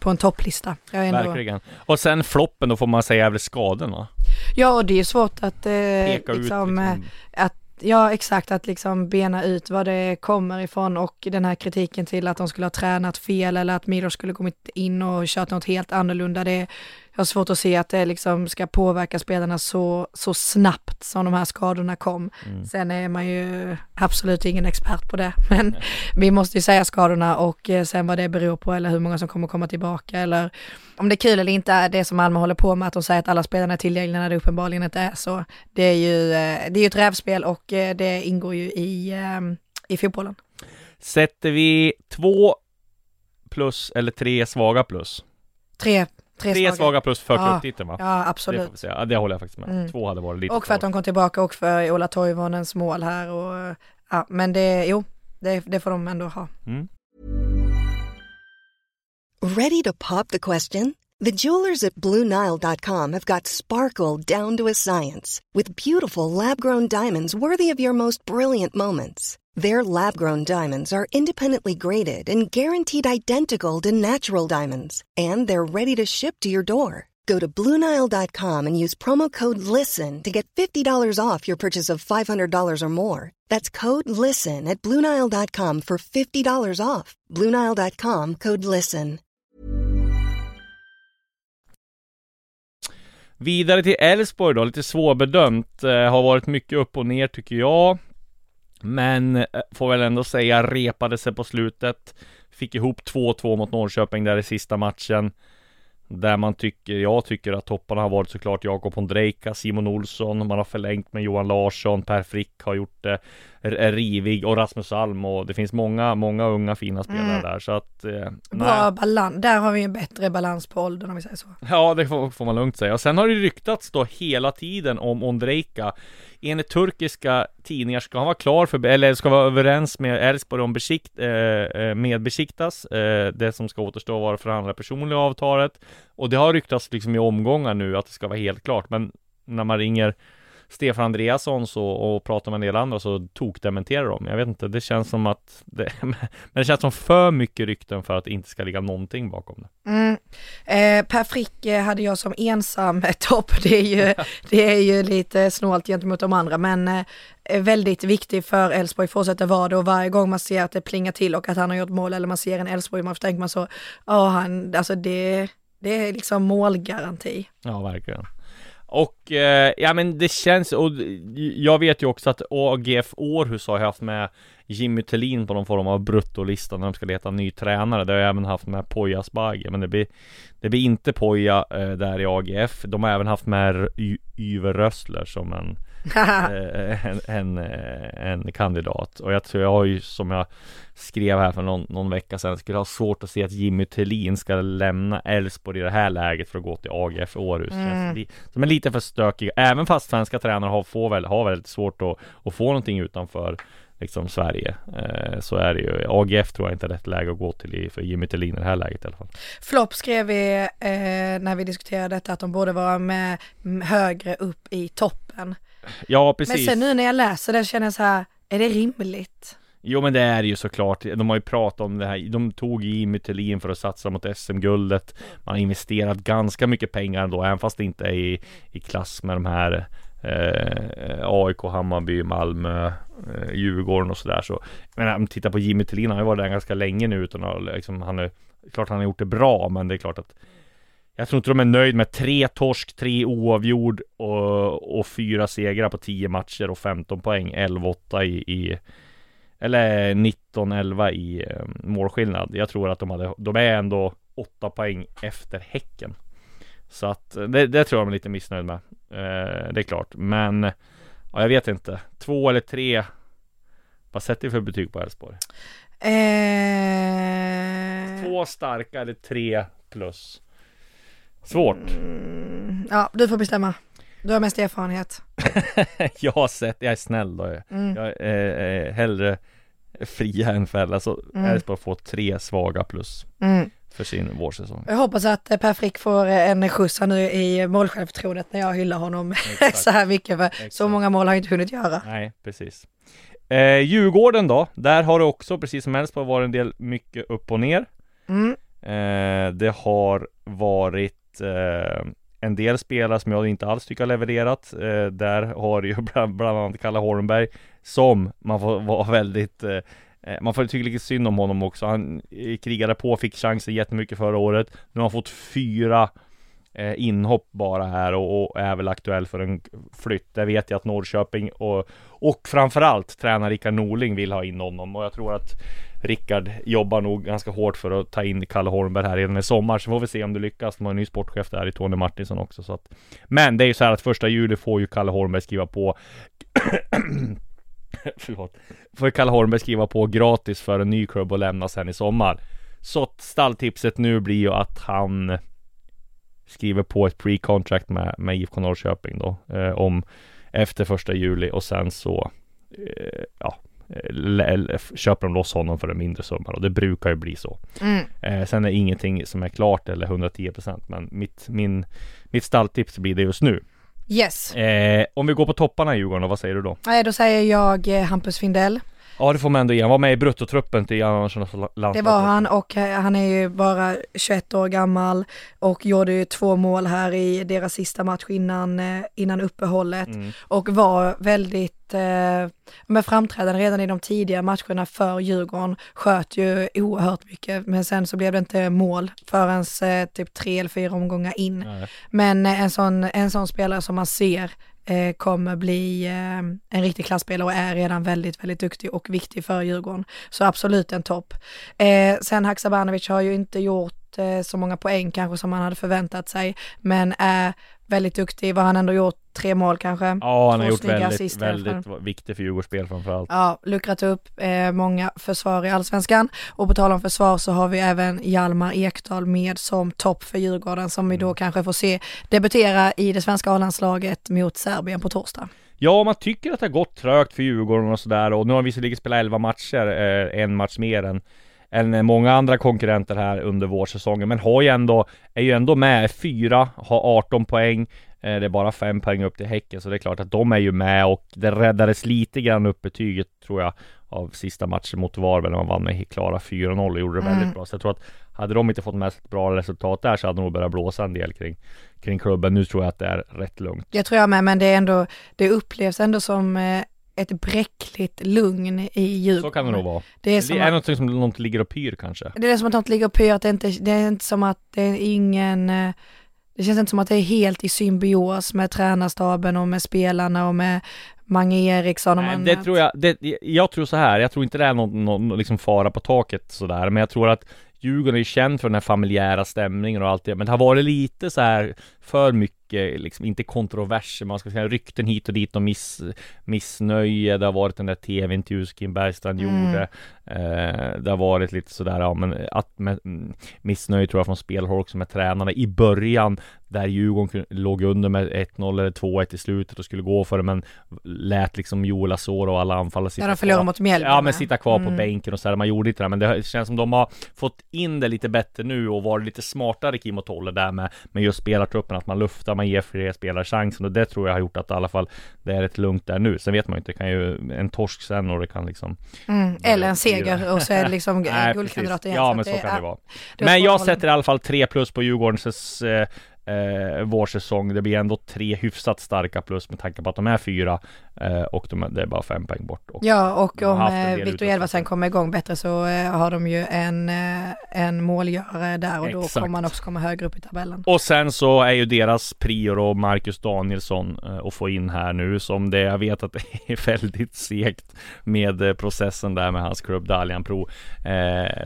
på en topplista. Jag ändå... Verkligen Och sen floppen då får man säga är väl skadorna Ja och det är svårt att eh, Peka liksom, ut eh, liksom. att Ja exakt, att liksom bena ut vad det kommer ifrån och den här kritiken till att de skulle ha tränat fel eller att Milos skulle kommit in och kört något helt annorlunda. Det, jag har svårt att se att det liksom ska påverka spelarna så, så snabbt som de här skadorna kom. Mm. Sen är man ju absolut ingen expert på det, *laughs* men vi måste ju säga skadorna och eh, sen vad det beror på eller hur många som kommer komma tillbaka eller om det är kul eller inte är det som Malmö håller på med, att de säger att alla spelarna är tillgängliga när det uppenbarligen inte är så. Det är ju, eh, det är ju ett rävspel och eh, det ingår ju i, i fotbollen. Sätter vi två plus eller tre svaga plus? Tre, tre, Tre svaga, plus för Ja, cuptiteln va? Ja, Det, absolut. säga. Ja, det håller jag faktiskt med. Mm. Två hade varit lite Och för att de kom tillbaka och för Ola Toivonens mål här och ja, men det, jo, det, det får de ändå ha. mm. Ready to pop the question? The jewelers at BlueNile.com have got sparkle down to a science with beautiful lab grown diamonds worthy of your most brilliant moments. Their lab grown diamonds are independently graded and guaranteed identical to natural diamonds, and they're ready to ship to your door. Go to BlueNile.com and use promo code LISTEN to get $50 off your purchase of $500 or more. That's code LISTEN at BlueNile.com for $50 off. BlueNile.com code LISTEN. Vidare till Elfsborg då, lite svårbedömt. Har varit mycket upp och ner tycker jag. Men eh, får väl ändå säga repade sig på slutet. Fick ihop 2-2 mot Norrköping där i sista matchen. Där man tycker, jag tycker att topparna har varit såklart Jakob Ondrejka, Simon Olsson, man har förlängt med Johan Larsson, Per Frick har gjort det R- Rivig och Rasmus Alm och det finns många, många unga fina spelare Mm. där så att eh, Bra balans, där har vi en bättre balans på åldern om vi säger så. Ja, det får, får man lugnt säga. Och sen har det ryktats då hela tiden om Ondrejka. Enligt turkiska tidningar ska han vara klar för, eller ska vara överens med Elfsborg om besikt, eh, eh med besiktas. Eh, det som ska återstå vara förhandla personliga avtalet. Och det har ryktats liksom i omgångar nu att det ska vara helt klart. Men när man ringer Stefan Andreasson så, och pratar med en del andra så tokdementerar de. Jag vet inte, det känns som att det, *laughs* men det känns som för mycket rykten för att det inte ska ligga någonting bakom det. Mm. Eh, per Frick eh, hade jag som ensam topp, *laughs* det är ju, *laughs* det är ju lite snålt gentemot de andra men eh, väldigt viktig för Elfsborg, fortsätter vara det och varje gång man ser att det plingar till och att han har gjort mål eller man ser en Elfsborg man tänker man så, ja han, alltså det, det är liksom målgaranti. Ja, verkligen. Och eh, ja men det känns, och jag vet ju också att AGF Århus har haft med Jimmy Tillin på någon form av bruttolista när de ska leta ny tränare. Det har jag även haft med Poya Asbaghi, men det blir Det blir inte Poya eh, där i AGF. De har även haft med Yver Rössler som en eh, *laughs* en, en, eh, en kandidat och jag tror jag har ju som jag skrev här för någon, någon vecka sedan skulle ha svårt att se att Jimmy Tillin ska lämna Elfsborg i det här läget för att gå till AGF Århus. Känns li- Som är lite för stökig, även fast svenska tränare har, får väl, har väldigt svårt att, att få någonting utanför liksom Sverige. Eh, så är det ju. AGF tror jag inte är rätt läge att gå till i, för Jimmy Tillin i det här läget i alla fall. Flopp skrev vi eh, när vi diskuterade detta att de borde vara med mm, högre upp i toppen. Ja, Men precis. sen nu när jag läser det känner jag så här, är det rimligt? Jo men det är ju såklart, de har ju pratat om det här, de tog Jimmy Tillin för att satsa mot SM-guldet Man har investerat ganska mycket pengar då, även fast det inte är i, i klass med de här eh, AIK, Hammarby, Malmö, eh, Djurgården och sådär så Men om tittar på Jimmy Tillin, han har ju varit där ganska länge nu utan att liksom, han är Klart han har gjort det bra, men det är klart att jag tror inte de är nöjd med tre torsk, tre oavgjord och, och fyra segrar på 10 matcher och 15 poäng, 11-8 i, i eller 19-11 i eh, målskillnad. Jag tror att de hade, de är ändå 8 poäng efter Häcken. Så att eh, det, det tror jag de är lite missnöjd med. Eh, det är klart, men ja, jag vet inte. Två eller tre. Vad sätter vi för betyg på Elfsborg? Eh, Två starka eller tre plus? Svårt. mm, ja, du får bestämma. Du har mest erfarenhet. *laughs* jag har sett, jag är snäll då. Mm. Jag är eh, hellre fria än fälla. Så Mm. Elfsborg får tre svaga plus Mm. för sin vårsäsong. Jag hoppas att eh, Per Frick får eh, en skjuts nu i målsjälvförtroendet när jag hyllar honom *laughs* så här mycket. För Exakt. så många mål har jag inte hunnit göra. Nej, precis. Eh, Djurgården då, där har det också precis som Elfsborg varit en del mycket upp och ner. Mm. Eh, det har varit eh, en del spelare som jag inte alls tycker har levererat. Eh, där har ju *laughs* bland, bland annat Kalle Holmberg som man får *laughs* vara väldigt eh, eh, man får tycka lite synd om honom också. Han eh, krigade på, fick chansen jättemycket förra året. Nu har han fått fyra eh, inhopp bara här och, och är väl aktuell för en flytt. Det vet jag att Norrköping och, och framförallt tränare Rickard Norling vill ha in honom och jag tror att Rickard jobbar nog ganska hårt för att ta in Kalle Holmberg här redan i sommar så får vi se om det lyckas. De har en ny sportchef där i Tony Martinsson också så att Men det är ju så här att första juli får ju Kalle Holmberg skriva på *coughs* Förlåt Får ju Kalle Holmberg skriva på gratis för en ny klubb och lämna sen i sommar Så stalltipset nu blir ju att han Skriver på ett pre-contract med, med IFK Norrköping då eh, Om Efter första juli och sen så eh, Ja Köper de loss honom för en mindre summa och det brukar ju bli så Mm. eh, Sen är ingenting som är klart eller 110% men mitt, min, mitt stalltips blir det just nu Yes. eh, Om vi går på topparna i Djurgården vad säger du då? Nej, då säger jag eh, Hampus Findell. Ja det får man ändå ge, han var med i bruttotruppen till annars landslaget Det var han och eh, han är ju bara 21 år gammal och gjorde ju två mål här i deras sista match innan, eh, innan uppehållet Mm. och var väldigt eh, med framträdande redan i de tidiga matcherna för Djurgården, sköt ju oerhört mycket men sen så blev det inte mål förrän eh, typ tre eller fyra omgångar in. Nej. Men eh, en sån, en sån spelare som man ser eh, kommer bli eh, en riktig klasspelare och är redan väldigt, väldigt duktig och viktig för Djurgården. Så absolut en topp. Eh, sen Haksabanovic har ju inte gjort eh, så många poäng kanske som man hade förväntat sig, men är väldigt duktig, vad han ändå gjort, tre mål kanske. Ja, han har gjort väldigt, väldigt viktig för Djurgårdens spel framförallt. Ja, luckrat upp eh, många försvar i allsvenskan. Och på tal om försvar så har vi även Hjalmar Ekdal med som topp för Djurgården som vi då Mm. kanske kanske får se debutera i det svenska A-landslaget mot Serbien på torsdag. Ja, man tycker att det har gått trögt för Djurgården och sådär och nu har vi visserligen spelat 11 matcher, eh, en match mer än än eh, många andra konkurrenter här under vårsäsongen, men har ju ändå, är ju ändå med, fyra, har 18 poäng, eh, det är bara fem poäng upp till Häcken, så det är klart att de är ju med och det räddades lite grann upp betyget, tror jag, av sista matchen mot Varberg när man vann med klara 4-0 och gjorde det väldigt Mm. bra. Så jag tror att hade de inte fått med sig ett bra resultat där så hade de nog börjat blåsa en del kring, kring klubben. Nu tror jag att det är rätt lugnt. Jag tror jag med, men det är ändå, det upplevs ändå som eh, ett bräckligt lugn i Djurgården. Så kan det nog vara. Det är, Det som är att, något som något ligger och pyr kanske. det är som att något ligger och pyr, att det, inte, det är inte som att det är ingen, eh, det känns inte som att det är helt i symbios med tränarstaben och med spelarna och med Mange Eriksson och Nej, man, det tror jag, det, jag tror så här. jag tror inte det är någon, någon liksom fara på taket sådär, men jag tror att Djurgården är känd för den här familjära stämningen och allt det, men det har varit lite så här för mycket, liksom inte kontroverser, man ska säga rykten hit och dit och miss, missnöje, det har varit den där tv-intervjun som Kim Bergstrand Mm. gjorde, eh, det har varit lite sådär, ja men att med, mm, missnöje tror jag från spelhåll också med tränarna i början, där Djurgården låg under med 1-0 eller 2-1 i slutet och skulle gå för det, men lät liksom Joel Asoro och alla anfallare sitta de förlorar kvar. mot Mjällby. Ja men sitta kvar på Mm. bänken och så här, man gjorde inte det men det känns som de har fått in det lite bättre nu och varit lite smartare Kim och Tolle där med, med just spelartruppen, att man luftar, man ger fler spelare chansen och det tror jag har gjort att i alla fall det är rätt lugnt där nu. Sen vet man ju inte, det kan ju en torsk sen och det kan liksom Mm, eller en seger och så är det liksom *laughs* guldkandidat igen. Ja men så kan det vara. det Men jag sätter i alla fall 3 plus på Djurgårdens eh, eh, vårsäsong. Det blir ändå tre hyfsat starka plus med tanke på att de är fyra eh, och de, det är bara fem poäng bort. Och, Ja, och De om eh, Victor. Hjelvasen kommer igång bättre så eh, har de ju en, eh, en målgörare där och då Exakt. kommer man också komma högre upp i tabellen. Och sen så är ju deras prio då Marcus Danielsson eh, att få in här nu som det jag vet att det *laughs* är väldigt segt med processen där med hans klubb Dalian Pro.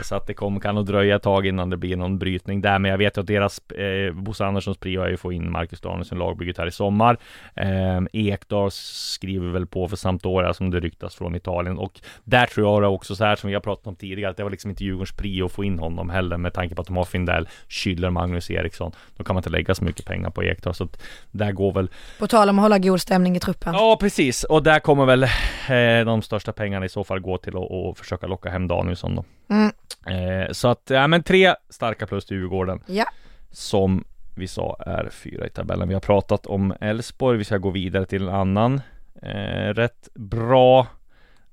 Så att det kommer, kan nog dröja ett tag innan det blir någon brytning där. Men jag vet att deras eh, Bosse Anderssons prio är ju att få in Marcus Danielsson lagbygget här i sommar. Eh, Ekdal skriver väl på för Sampdoria som det ryktas från Italien och där tror jag det också så här som vi har pratat om tidigare att det var liksom inte Djurgårdens prio att få in honom heller med tanke på att de har Findell, Schüller, Magnus Eriksson. Då kan man inte lägga så mycket pengar på Ekdal så att där går väl På tal om att hålla god stämning i truppen. Ja precis och där kommer väl eh, de största pengarna i så fall gå till att att försöka locka hem Danielsson då. Mm. Eh, så att, ja men tre starka plus till Djurgården Ja. som vi sa är fyra i tabellen. Vi har pratat om Elfsborg, vi ska gå vidare till en annan eh, rätt bra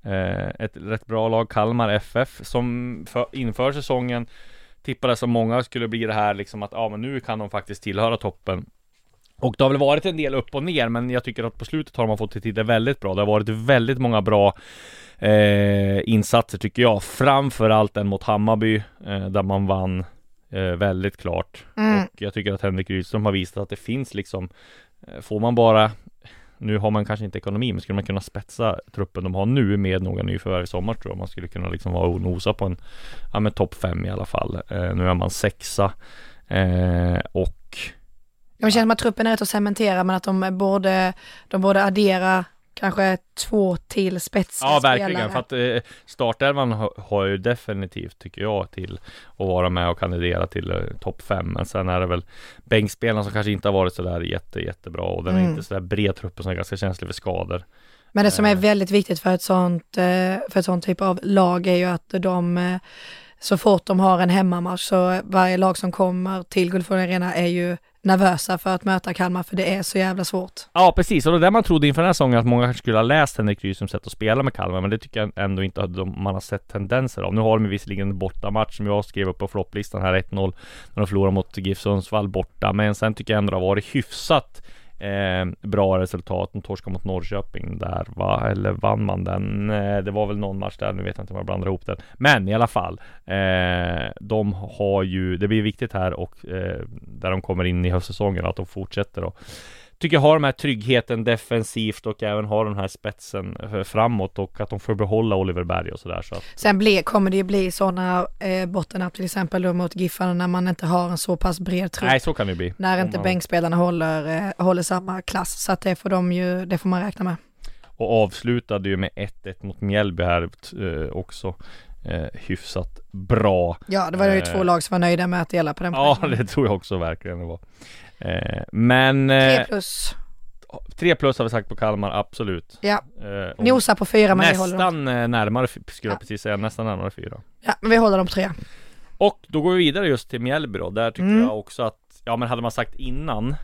eh, ett rätt bra lag, Kalmar FF, som för, inför säsongen tippades som många skulle bli det här liksom att ja men nu kan de faktiskt tillhöra toppen. Och det har väl varit en del upp och ner, men jag tycker att på slutet har man fått till det väldigt bra. Det har varit väldigt många bra eh, insatser tycker jag. Framförallt den mot Hammarby, eh, där man vann väldigt klart. Mm. Och jag tycker att Henrik Rydström har visat att det finns liksom, eh, får man bara nu har man kanske inte ekonomi, men skulle man kunna spetsa truppen de har nu med några nyförvärv i sommar tror jag man skulle kunna liksom vara och nosa på en, ja men topp fem i alla fall. Eh, nu är man sexa eh, och Jag känner att truppen är rätt att cementera men att de borde, de borde addera kanske två till spetsiga Ja verkligen, för att eh, startelvan har, har ju definitivt, tycker jag, till att vara med och kandidera till eh, topp fem. Men sen är det väl bänkspelarna som kanske inte har varit sådär jätte, jättebra och den är Mm. inte sådär bred truppen som är ganska känslig för skador. Men det som är Eh. väldigt viktigt för ett sånt, för ett sånt typ av lag är ju att de så fort de har en hemmamatch så varje lag som kommer till Guldfågeln Arena är ju nervösa för att möta Kalmar för det är så jävla svårt. Ja precis, och det var det man trodde inför den här säsongen att många kanske skulle ha läst Henrik Rydströms sätt att spela med Kalmar Men det tycker jag ändå inte att de, man har sett tendenser av Nu har de visserligen en bortamatch som jag skrev upp på flopplistan här 1-0 När de förlorar mot GIF Sundsvall borta Men sen tycker jag ändå det har varit hyfsat Eh, bra resultat, de torskade mot Norrköping där va, eller vann man den? Eh, det var väl någon match där, nu vet jag inte om jag blandar ihop den. Men i alla fall eh, De har ju, det blir viktigt här och eh, Där de kommer in i höstsäsongen att de fortsätter då tycker har de här tryggheten defensivt och även har den här spetsen eh, framåt och att de får behålla Oliver Berg och sådär så att, Sen blir, kommer det ju bli sådana eh, bottennapp till exempel då mot Giffarna när man inte har en så pass bred trupp. Nej så kan det bli när inte man- bänkspelarna håller, eh, håller samma klass. Så att det får de ju, det får man räkna med. Och avslutade ju med 1-1 mot Mjällby här eh, också eh, Hyfsat bra Ja, det var ju Eh. två lag som var nöjda med att dela på den Ja poängen. *laughs* det tror jag också verkligen det var Men Tre eh, plus. tre plus har vi sagt på Kalmar, absolut Ja, eh, nosa på fyra men vi håller. Nästan eh, närmare, skulle jag Ja. precis säga, nästan närmare fyra Ja, men vi håller dem på tre. Och då går vi vidare just till Mjällby då, där tycker Mm. jag också att Ja men hade man sagt innan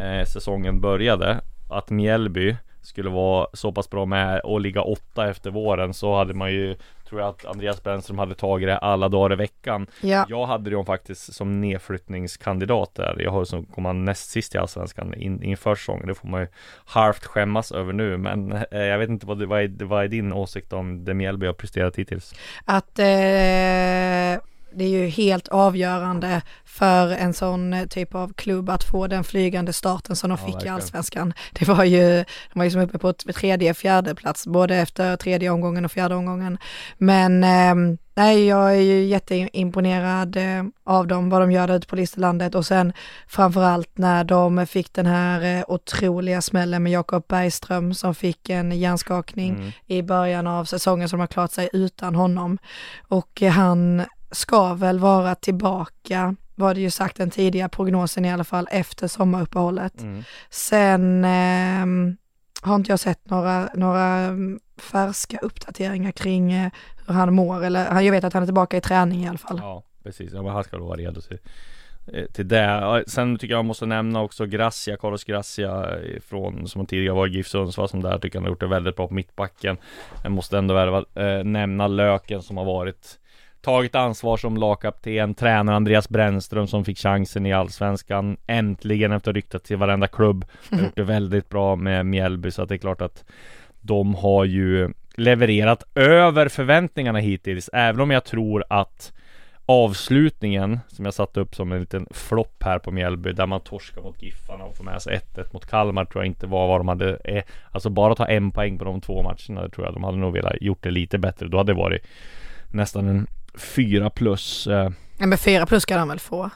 eh, säsongen började Att Mjällby skulle vara så pass bra med och ligga åtta efter våren så hade man ju Tror jag att Andreas Brännström hade tagit det alla dagar i veckan. Ja, Jag hade dem faktiskt som nedflyttningskandidat där. Jag har som komma näst sist i Allsvenskan in, inför säsongen. Det får man ju halvt skämmas över nu men eh, jag vet inte vad, det, vad, är, vad är din åsikt om det Mjällby har presterat hittills? att eh, det är ju helt avgörande för en sån eh, typ av klubb att få den flygande starten som de Ja, fick i verkligen. allsvenskan. Det var ju, de var ju som uppe på tredje, fjärde plats, både efter tredje omgången och fjärde omgången. Men eh, nej, jag är ju jätteimponerad eh, av dem, vad de gör där ute på Listerlandet och sen framförallt när de fick den här eh, otroliga smällen med Jakob Bergström som fick en hjärnskakning Mm. i början av säsongen som har klarat sig utan honom. Och eh, han ska väl vara tillbaka, var det ju sagt den tidiga prognosen i alla fall, efter sommaruppehållet. Mm. Sen ehm, har inte jag sett några, några mm, färska uppdateringar kring eh, hur han mår, eller jag vet att han är tillbaka i träning i alla fall. Ja, precis. Ja, men han ska då vara redo till, eh, till det. Sen tycker jag måste nämna också Gracia, Carlos Gracia eh, från, som tidigare var i GIF Sundsvall som där tycker han har gjort det väldigt bra på mittbacken. Jag måste ändå värva, eh, nämna Löken som har varit Tagit ansvar som lagkapten, tränare Andreas Brännström som fick chansen i Allsvenskan Äntligen efter ryktet till varenda klubb. *laughs* Har gjort det väldigt bra med Mjällby så att det är klart att De har ju levererat över förväntningarna hittills. Även om jag tror att avslutningen som jag satte upp som en liten flopp här på Mjällby där man torskar mot Giffarna och får med sig 1-1 mot Kalmar tror jag inte var vad de hade eh, Alltså bara ta en poäng på de två matcherna det tror jag de hade nog velat gjort det lite bättre. Då hade det varit nästan en fyra plus eh, Ja, men fyra plus ska de väl få.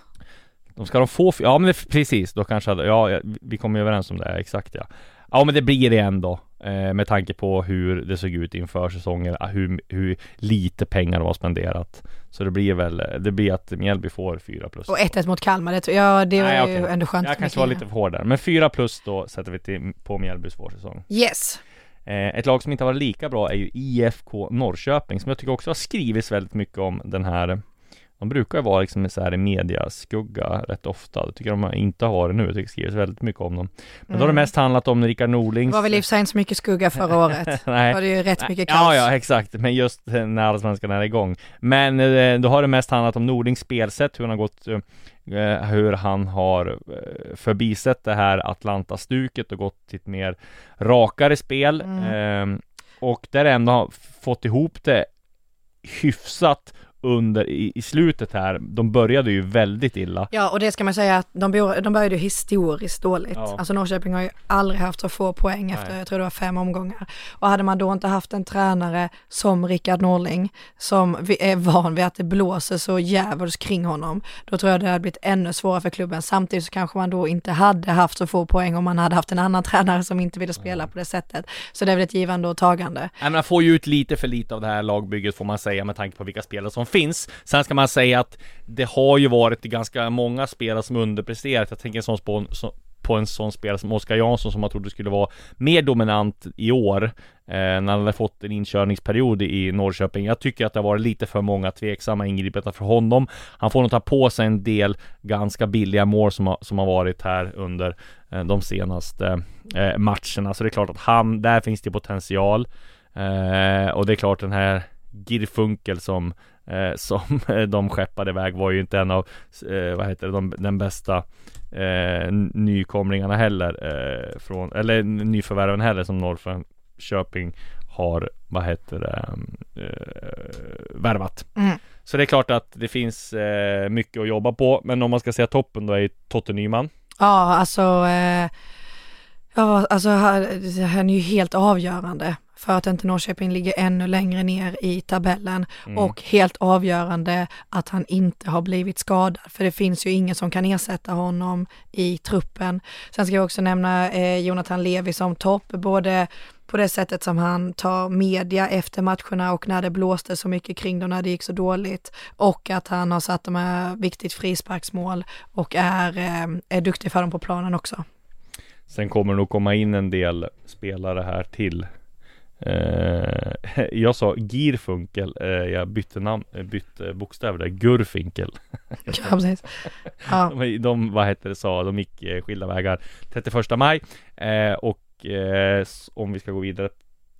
de ska de få, ja men precis, då kanske hade, ja vi kom ju överens om det, exakt ja Ja men det blir det ändå eh, Med tanke på hur det såg ut inför säsongen, ah, hur, hur lite pengar de har spenderat Så det blir väl, det blir att Mjällby får 4 plus Och 1-1 mot Kalmar, det, tror- ja, det var Nej, ju okej. ändå skönt. Jag kanske var lite för hård där, men 4 plus då sätter vi till, på Mjällbys vårsäsong Yes. Eh, ett lag som inte har varit lika bra är ju IFK Norrköping Som jag tycker också har skrivits väldigt mycket om den här de brukar ju vara liksom så här i mediaskugga rätt ofta Det tycker de inte har varit nu, jag tycker det skrivs väldigt mycket om dem Men då har det Mm. mest handlat om Rickard Det Norlings var väl i och så mycket skugga förra *laughs* året. Då Nej var det ju rätt mycket kaos. Ja, ja, exakt. Men just eh, när Allsvenskan är igång. Men eh, då har det mest handlat om Nordings spelsätt, hur han har gått, eh, hur han har eh, förbisett det här Atlanta-stuket och gått till ett mer rakare spel. Mm. Eh, och där ändå har fått ihop det hyfsat under i, i slutet här. De började ju väldigt illa. Ja, och det ska man säga att de, bor, de började ju historiskt dåligt. Ja. Alltså Norrköping har ju aldrig haft så få poäng efter, Nej. jag tror det var fem omgångar. Och hade man då inte haft en tränare som Rickard Norling, som vi är van vid att det blåser så djävulskt kring honom, då tror jag det hade blivit ännu svårare för klubben. Samtidigt så kanske man då inte hade haft så få poäng om man hade haft en annan *laughs* tränare som inte ville spela på det sättet. Så det är väl ett givande och tagande. Nej, men man får ju ut lite för lite av det här lagbygget får man säga med tanke på vilka spelare som finns. Sen ska man säga att det har ju varit ganska många spelare som underpresterat. Jag tänker en sån på, på en sån spelare som Oskar Jansson som man trodde skulle vara mer dominant i år. Eh, när han hade fått en inkörningsperiod i Norrköping. Jag tycker att det har varit lite för många tveksamma ingripanden för honom. Han får nog ta på sig en del ganska billiga mål som har, som har varit här under eh, de senaste eh, matcherna. Så det är klart att han, där finns det potential. Eh, och det är klart den här Girfunkel som eh, som *laughs* de skeppade iväg var ju inte en av, eh, vad heter det, de, den bästa eh, nykomlingarna heller eh, från, eller nyförvärven heller som Norrköping har, vad heter det, eh, värvat. Mm. Så det är klart att det finns eh, mycket att jobba på, men om man ska säga toppen då är Totte Nyman. Ja, alltså Ja, alltså han är ju helt avgörande för att inte Norrköping ligger ännu längre ner i tabellen Mm. och helt avgörande att han inte har blivit skadad för det finns ju ingen som kan ersätta honom i truppen. Sen ska jag också nämna eh, Jonathan Levi som topp, både på det sättet som han tar media efter matcherna och när det blåste så mycket kring dem när det gick så dåligt och att han har satt de här viktigt frisparksmål och är, eh, är duktig för dem på planen också. Sen kommer det nog komma in en del spelare här till eh, *laughs* Jag sa Girfunkel, eh, jag bytte namn, eh, bytte bokstäver där, Gurfinkel *laughs* Ja, precis. Ja. *laughs* de, de, vad hette det, sa, de gick eh, skilda vägar 31 maj eh, och eh, om vi ska gå vidare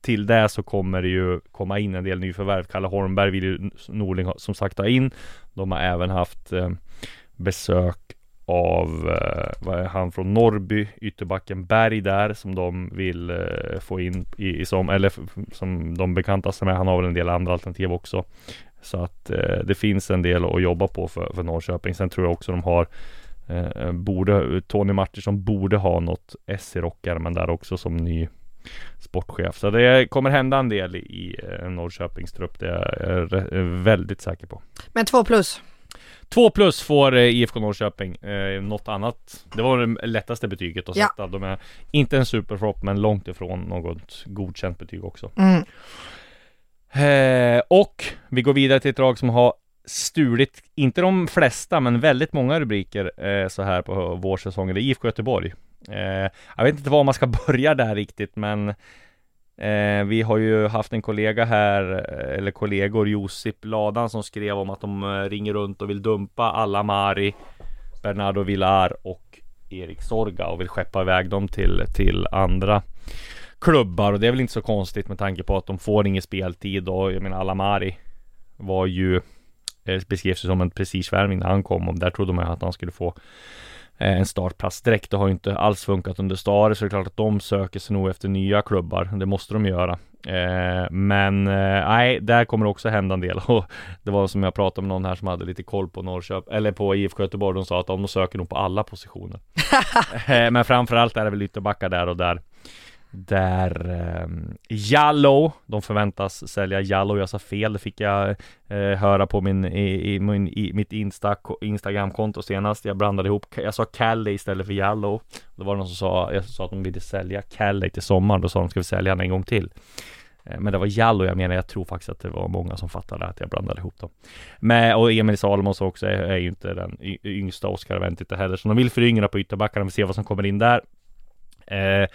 till det så kommer det ju komma in en del nyförvärv. Kalle Holmberg vill ju Norling som sagt ha in. De har även haft besök av eh, vad är han från Norrby, ytterbacken Berg där som de vill eh, få in i, i som, eller som de bekantar sig med. Han har väl en del andra alternativ också. Så att eh, det finns en del att jobba på för, för Norrköping. Sen tror jag också de har eh, borde, Tony Martinsson borde ha något S i rockärmen där också som ny sportchef. Så det kommer hända en del i eh, Norrköpings trupp. Det är jag väldigt säker på. Men två plus. Två plus får eh, IFK Norrköping. Eh, något annat. Det var det lättaste betyget att Ja. sätta. De är inte en superflop men långt ifrån något godkänt betyg också. Mm. Eh, och vi går vidare till ett lag som har stulit, inte de flesta, men väldigt många rubriker eh, så här på vårsäsongen. Det är IFK Göteborg. Eh, jag vet inte var man ska *laughs* börja där riktigt, men eh, vi har ju haft en kollega här, eh, eller kollegor, Josip Ladan, som skrev om att de eh, ringer runt och vill dumpa alla Mari, Bernardo Villar och Erik Sorga och vill skeppa iväg dem till, till andra klubbar. Och det är väl inte så konstigt med tanke på att de får ingen speltid och jag menar Alamari var ju eh, beskrevs ju som en prestigevärvning när han kom och där trodde man ju att han skulle få en startplats direkt. Det har ju inte alls funkat under Stare så det är klart att de söker sig nog efter nya klubbar. Det måste de göra. Eh, men eh, nej, där kommer det också hända en del *laughs* och det var som jag pratade med någon här som hade lite koll på Norrköping eller på IFK Göteborg. De sa att de söker nog på alla positioner. *laughs* Eh, men framförallt är det väl ytterbackar där och där där eh, Jallow, de förväntas sälja Jallow, jag sa fel, det fick jag eh, höra på min, i, i, min, i mitt Insta, Instagramkonto senast. Jag blandade ihop, jag sa Kalle istället för Jallow. Då var det någon som sa, jag sa att de ville sälja Kalle till sommaren, då sa de ska vi sälja den en gång till. Eh, Men det var Jallow jag menar, jag tror faktiskt att det var många som fattade att jag blandade ihop dem. Men, och Emil Salomos också är, är ju inte den yngsta, Oskar Wendt inte heller, så de vill föryngra på ytterbackarna, vi får se vad som kommer in där. Eh,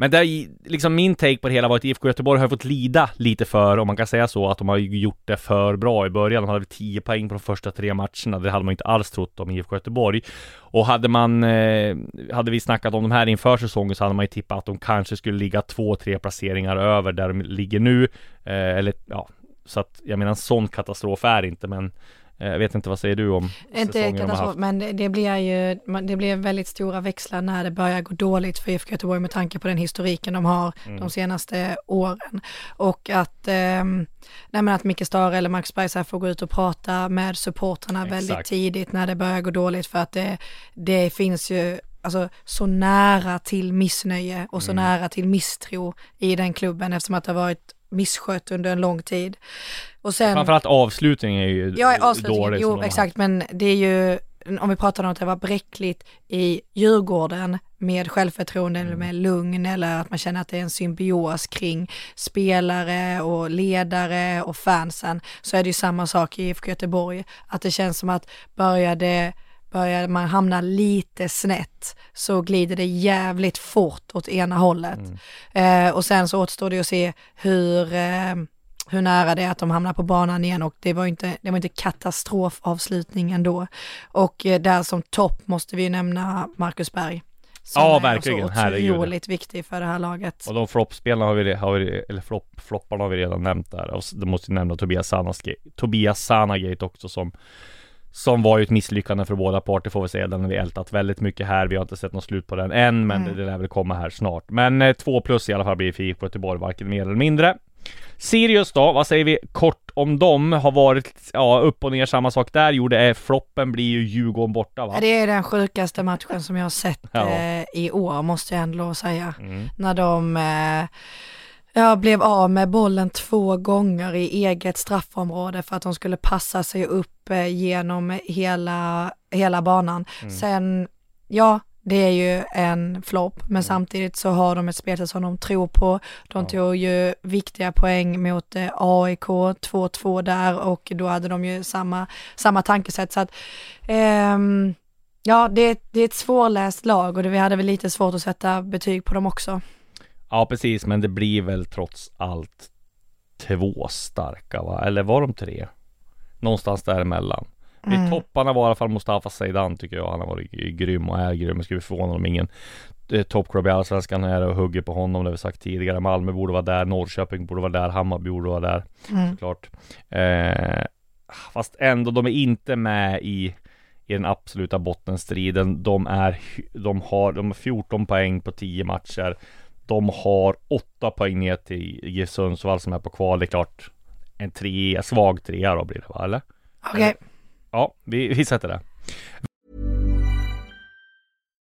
men där, liksom min take på det hela var att IFK Göteborg har fått lida lite för, om man kan säga så, att de har gjort det för bra i början. De hade väl 10 poäng på de första tre matcherna. Det hade man inte alls trott om IFK Göteborg. Och hade man, eh, hade vi snackat om de här inför säsongen så hade man ju tippat att de kanske skulle ligga två, tre placeringar över där de ligger nu. Eh, eller ja, så att jag menar en sån katastrof är inte, men eh, jag vet inte, vad säger du om Inte de katastrof, haft? men det, blir ju, det blir väldigt stora växlar när det börjar gå dåligt för IFK Göteborg med tanke på den historiken de har Mm. de senaste åren. Och att, ehm, nej att Micke Stare eller Max Berg så här får gå ut och prata med supportrarna väldigt Exakt. tidigt när det börjar gå dåligt för att det, det finns ju alltså, så nära till missnöje och så Mm. nära till misstro i den klubben eftersom att det har varit misskött under en lång tid. Och sen, Framförallt avslutningen är ju Ja, avslutningen, dålig jo exakt, men det är ju, om vi pratar om att det var bräckligt i Djurgården med självförtroende eller med lugn eller att man känner att det är en symbios kring spelare och ledare och fansen, så är det ju samma sak i IFK Göteborg, att det känns som att började Börjar man hamna lite snett så glider det jävligt fort åt ena hållet. Eh, och sen så återstår det att se hur, eh, hur nära det är att de hamnar på banan igen och det var inte, det var inte katastrofavslutning ändå. Och eh, där som topp måste vi ju nämna Marcus Berg. Som Ja, är verkligen. så Herregud. otroligt viktig för det här laget. Och de floppspelarna har vi, har vi eller flopp, flopparna har vi redan nämnt där. Och det måste ju nämna Tobias Sanagate, Tobias Sanagate också som som var ju ett misslyckande för båda parter får vi säga. Den har vi ältat väldigt mycket här. Vi har inte sett något slut på den än, men Mm. det, det lär väl komma här snart. Men eh, två plus i alla fall blir för IFK Göteborg, varken mer eller mindre. Sirius då, vad säger vi kort om dem? Har varit, ja, upp och ner samma sak där. Gjorde är floppen blir ju Djurgården borta va? Det är den sjukaste matchen som jag har sett Ja. eh, i år måste jag ändå säga. Mm. När de eh, ja, blev av med bollen två gånger i eget straffområde för att de skulle passa sig upp eh, genom hela, hela banan. Mm. Sen, ja, det är ju en flopp, men samtidigt så har de ett spel som de tror på. De Ja. tog ju viktiga poäng mot eh, AIK, 2-2 där och då hade de ju samma, samma tankesätt. Så att, ehm, ja, det, är- det är ett svårläst lag och det, vi hade väl lite svårt att sätta betyg på dem också. Ja precis, men det blir väl trots allt två starka va? Eller var de tre? Någonstans däremellan. Mm. I topparna var i alla fall Mustafa Zeidan tycker jag. Han har varit grym och är grym. Jag skulle bli förvånad om ingen eh, toppklubb i Allsvenskan är och hugger på honom. Det har vi sagt tidigare. Malmö borde vara där, Norrköping borde vara där, Hammarby borde vara där. Mm. Såklart. Eh, fast ändå, de är inte med i i den absoluta bottenstriden. De är, de har, de har 14 poäng på 10 matcher. De har 8 poäng ner till Sundsvall som är på kval. Det är klart en trea, svag trea då blir det va, eller? Okej, Ja, vi, vi sätter det.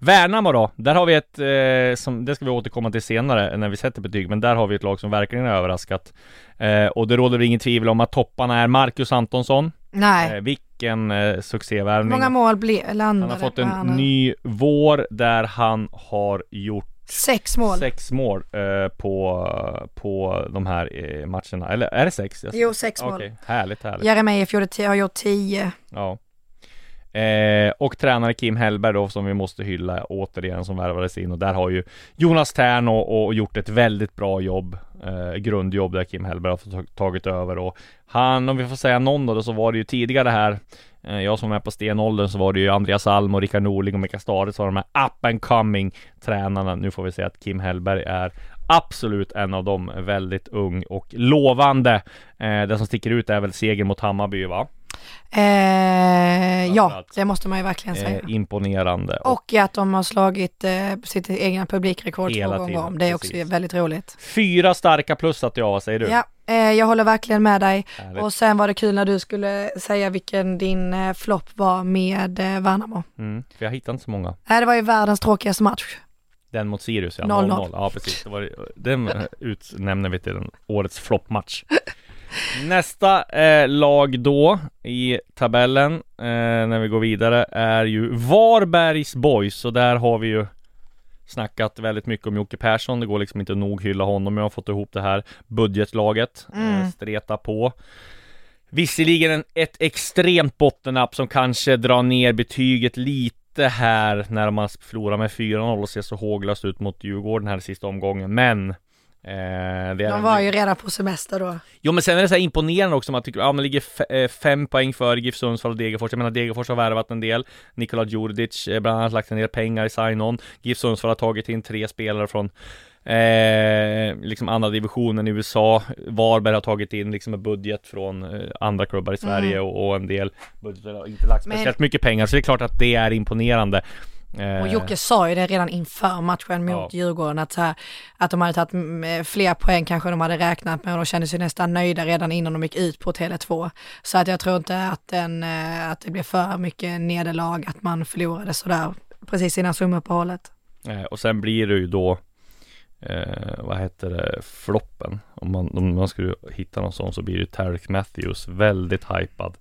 Värnamo då, där har vi ett, eh, som, det ska vi återkomma till senare när vi sätter betyg, men där har vi ett lag som verkligen har överraskat. Eh, och det råder ingen tvivel om att topparna är Marcus Antonsson. nej. Eh, vilken eh, succévärvning. många mål ble, landade Han har fått en nu? ny vår där han har gjort Sex mål. sex mål eh, på, på de här eh, matcherna. Eller är det sex? Jo, sex mål. Okej, härligt, härligt. Jeremejeff har gjort tio. Ja. Eh, och tränare Kim Hellberg då som vi måste hylla återigen som värvades in. Och där har ju Jonas Tern och, och gjort ett väldigt bra jobb eh, Grundjobb där Kim Hellberg har tagit över. Och Han, om vi får säga någon då, så var det ju tidigare här eh, Jag som är på stenåldern så var det ju Andreas Alm och Rickard Norling och Mikael Stare som var de här up and coming tränarna. Nu får vi säga att Kim Hellberg är Absolut en av dem, väldigt ung och lovande. Eh, Det som sticker ut är väl segern mot Hammarby va? Eh, ja, det måste man ju verkligen säga. Eh, imponerande. och att de har slagit eh, sitt egna publikrekord två gånger om. Det är också precis. väldigt roligt. fyra starka plus att jag, vad säger du? Ja, eh, jag håller verkligen med dig. Härligt. Och sen var det kul när du skulle säga vilken din eh, flopp var med eh, Värnamo. Mm, för jag hittade inte så många. Nej, det var ju världens tråkigaste match. Den mot Sirius ja, 0-0. 0-0. Ja precis, det var, den eh, utnämner vi till den årets floppmatch. *laughs* Nästa eh, lag då i tabellen eh, när vi går vidare är ju Varbergs Boys och där har vi ju snackat väldigt mycket om Jocke Persson. Det går liksom inte nog hylla honom. Jag har fått ihop det här budgetlaget, eh, streta på. Visserligen en, ett extremt bottennapp som kanske drar ner betyget lite här när man förlorar med 4-0 och ser så håglöst ut mot Djurgården här i sista omgången. Men eh, De var ju redan på semester då. Jo men sen är det så här imponerande också, man tycker, ja man ligger f- eh, fem poäng före GIF Sundsvall och Degerfors. Jag menar Degerfors har värvat en del. Nikola Djurdjic eh, bland annat lagt en del pengar i sign-on. GIF Sundsvall har tagit in tre spelare från Eh, liksom andra divisionen i USA Varberg har tagit in liksom en budget från eh, andra klubbar i Sverige och, och en del budgetar har inte lagt Men- speciellt mycket pengar så det är klart att det är imponerande Och Jocke sa ju det redan inför matchen mot Ja. Djurgården att, så här, att de hade tagit mm, fler poäng kanske de hade räknat med och de kände sig nästan nöjda redan innan de gick ut på Tele2. Så att jag tror inte att, den, eh, att det blev för mycket nederlag att man förlorade sådär precis innan sumuppehållet. Eh, och sen blir det ju då eh, Vad heter det? Floppen Om man, om man skulle hitta någon sån så blir det Tarek Matthews Väldigt hypad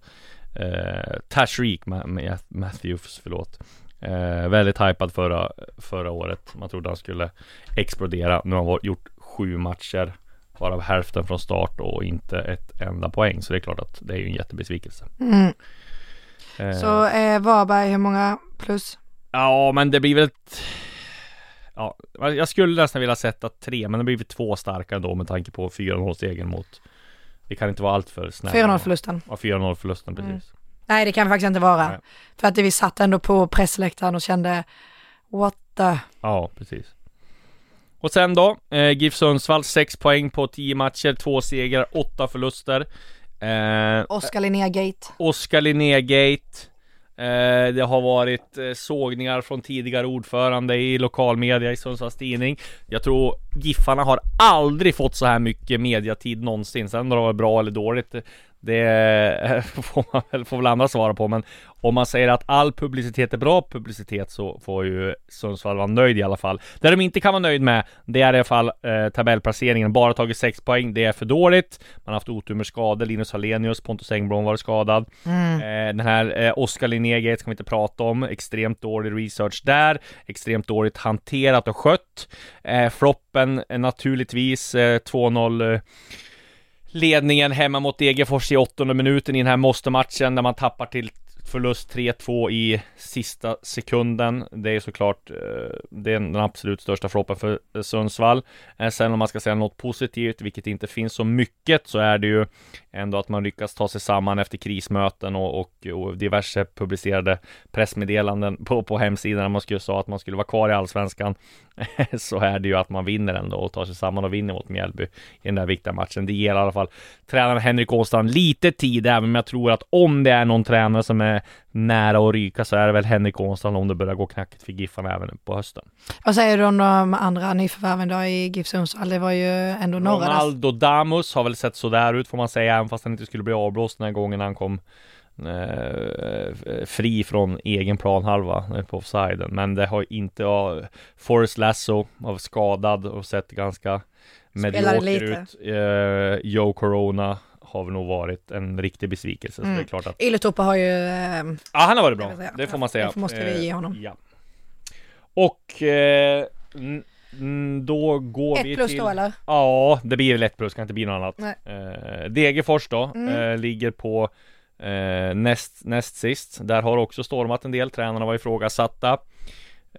eh, Tashreeq Ma- Ma- Matthews, förlåt eh, Väldigt hypad förra, förra året Man trodde han skulle explodera Nu har han gjort sju matcher Varav hälften från start och inte ett enda poäng Så det är klart att det är ju en jättebesvikelse Mm. eh, Så eh, Varberg, hur många plus? Ja men det blir väl ett ja, jag skulle nästan vilja sätta tre, men det blir två starkare då med tanke på 4-0 segern mot Vi kan inte vara allt för snälla 4-0 förlusten. Ja, 4-0 förlusten precis Mm. Nej det kan vi faktiskt inte vara. Nej. För att vi satt ändå på pressläktaren och kände what the... Ja, precis Och sen då, eh, GIF Sundsvall 6 poäng på 10 matcher, 2 segrar, 8 förluster eh, Oskar Linnér-gate. Oskar Linnégate eh, Det har varit eh, sågningar från tidigare ordförande i lokalmedia i Sundsvalls Tidning Jag tror Giffarna har aldrig fått så här mycket mediatid någonsin Sen om det var bra eller dåligt Det *laughs* får man väl, får väl andra svara på men Om man säger att all publicitet är bra publicitet så får ju Sundsvall vara nöjd i alla fall Det de inte kan vara nöjd med Det är i alla fall eh, tabellplaceringen Bara tagit 6 poäng Det är för dåligt Man har haft otur med skador Linus Hallenius, Pontus Engblom var skadad Mm. Eh, Den här eh, Oskar Linnégate ska vi inte prata om. Extremt dålig research där. Extremt dåligt hanterat och skött. Eh, floppen eh, naturligtvis eh, 2-0 eh, ledningen hemma mot Degerfors i åttonde minuten i den här måste-matchen när man tappar till förlust 3-2 i sista sekunden. Det är såklart eh, det är den absolut största floppen för Sundsvall. Eh, sen om man ska säga något positivt, vilket inte finns så mycket, så är det ju ändå att man lyckas ta sig samman efter krismöten och, och, och diverse publicerade pressmeddelanden på, på hemsidan där man skulle sa att man skulle vara kvar i Allsvenskan. *laughs* så är det ju att man vinner ändå och tar sig samman och vinner mot Mjällby i den där viktiga matchen. Det ger i alla fall tränaren Henrik Åstrand lite tid, även om jag tror att om det är någon tränare som är nära att ryka så är det väl Henrik Åstrand om det börjar gå knackigt för Giffarna även på hösten. Vad säger du om de andra nyförvärven då i GIF Sundsvall? Det var ju ändå några. Ronaldo Damus har väl sett sådär ut får man säga, även fast han inte skulle bli avblåst den här gången han kom eh, fri från egen planhalva eh, på offsiden. Men det har inte, ja, Forrest Lasso var skadad och sett ganska medioker ut. Eh, Joe Corona har väl nog varit en riktig besvikelse. Så det är Mm. klart att Ylätupa har ju... Eh, Ja, han har varit bra. Det får man säga. det måste vi ge Eh, honom. Ja. Och eh, då går vi ett plus till... då eller? Ja, det blir väl ett plus, kan inte bli något annat. Nej. Eh, Degerfors då, Mm. eh, ligger på eh, näst, näst sist. Där har också stormat en del, tränarna var ifrågasatta.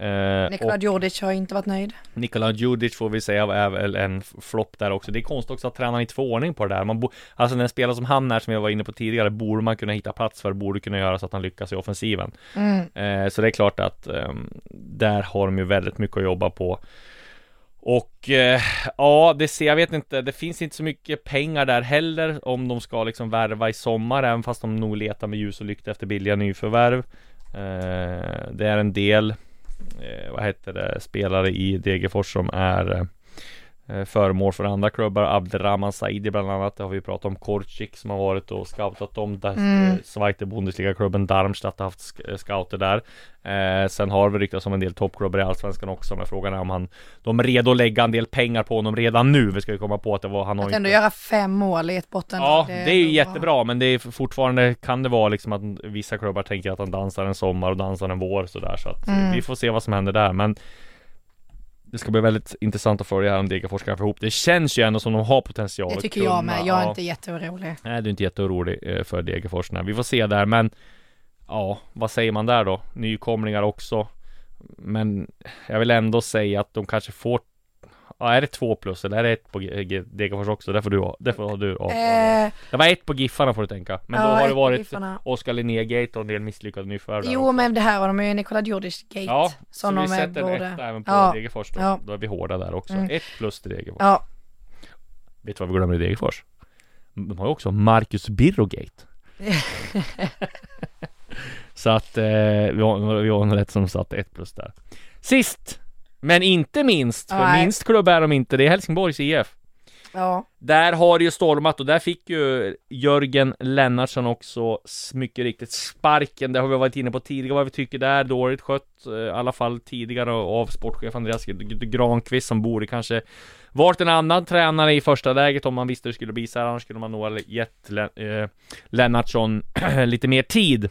Eh, Nikola Djurdjic har inte varit nöjd. Nikola Djurdjic får vi säga är väl en flopp där också. Det är konstigt också att tränaren inte får ordning på det där. Man bo- alltså en spelare som han är, som jag var inne på tidigare, borde man kunna hitta plats för, borde kunna göra så att han lyckas i offensiven. Mm. Eh, så det är klart att ehm, där har de ju väldigt mycket att jobba på. Och eh, ja, det ser, jag vet inte, det finns inte så mycket pengar där heller om de ska liksom värva i sommar, även fast de nog letar med ljus och lykta efter billiga nyförvärv. Eh, det är en del, eh, vad heter det, spelare i Degerfors som är eh, föremål för andra klubbar. Abderrahman Saidi bland annat. Det har vi pratat om. Korcik som har varit och scoutat om. Där, Mm. eh, Zweite Bundesliga-klubben Darmstadt har haft eh, scouter där. Eh, sen har vi ryktats om en del toppklubbar i Allsvenskan också. Men frågan är om han De är redo att lägga en del pengar på honom redan nu. Vi ska ju komma på att det var han har Att inte ändå göra fem mål i ett botten. Ja, det är ju ändå bra. jättebra men det är fortfarande kan det vara liksom att vissa klubbar tänker att han dansar en sommar och dansar en vår sådär så att Mm. vi får se vad som händer där men Det ska bli väldigt intressant att följa här om Degerfors kan få ihop det. känns ju ändå som de har potential Det tycker jag med. Jag är inte jätteorolig. Nej, du är inte jätteorolig eh, för Degerfors. Vi får se där, men ja, vad säger man där då? Nykomlingar också. Men jag vill ändå säga att de kanske får Ja, är det två plus eller är det ett på Degerfors också? Det får du. Det får du. Eh, Det var ett på Giffarna får du tänka. Men då har ett det varit. Oskar Linnégate och en del misslyckade nyförvärv där jo, men det här har de ju Nikola Djurdjic-gate. Ja, så vi är sätter en borde... etta även på Ja. Degerfors då. Ja. Då är vi hårda där också. Mm. Ett plus till Degerfors. Ja, Vet du vad vi glömmer i Degerfors? De har ju också Marcus Birrogate. *laughs* Så att eh, vi, har, vi har en rätt som satt ett plus där. Sist, men inte minst, för Nej. minst klubb är de inte, det är Helsingborgs IF. ja. Där har det ju stormat och där fick ju Jörgen Lennartsson också mycket riktigt sparken. Det har vi varit inne på tidigare vad vi tycker där. Dåligt skött, eh, i alla fall tidigare av sportchef Andreas Granqvist som borde kanske varit en annan tränare i första läget om man visste det skulle bli så här. Annars skulle man nog ha gett eh, Lennartsson *clears throat* lite mer tid.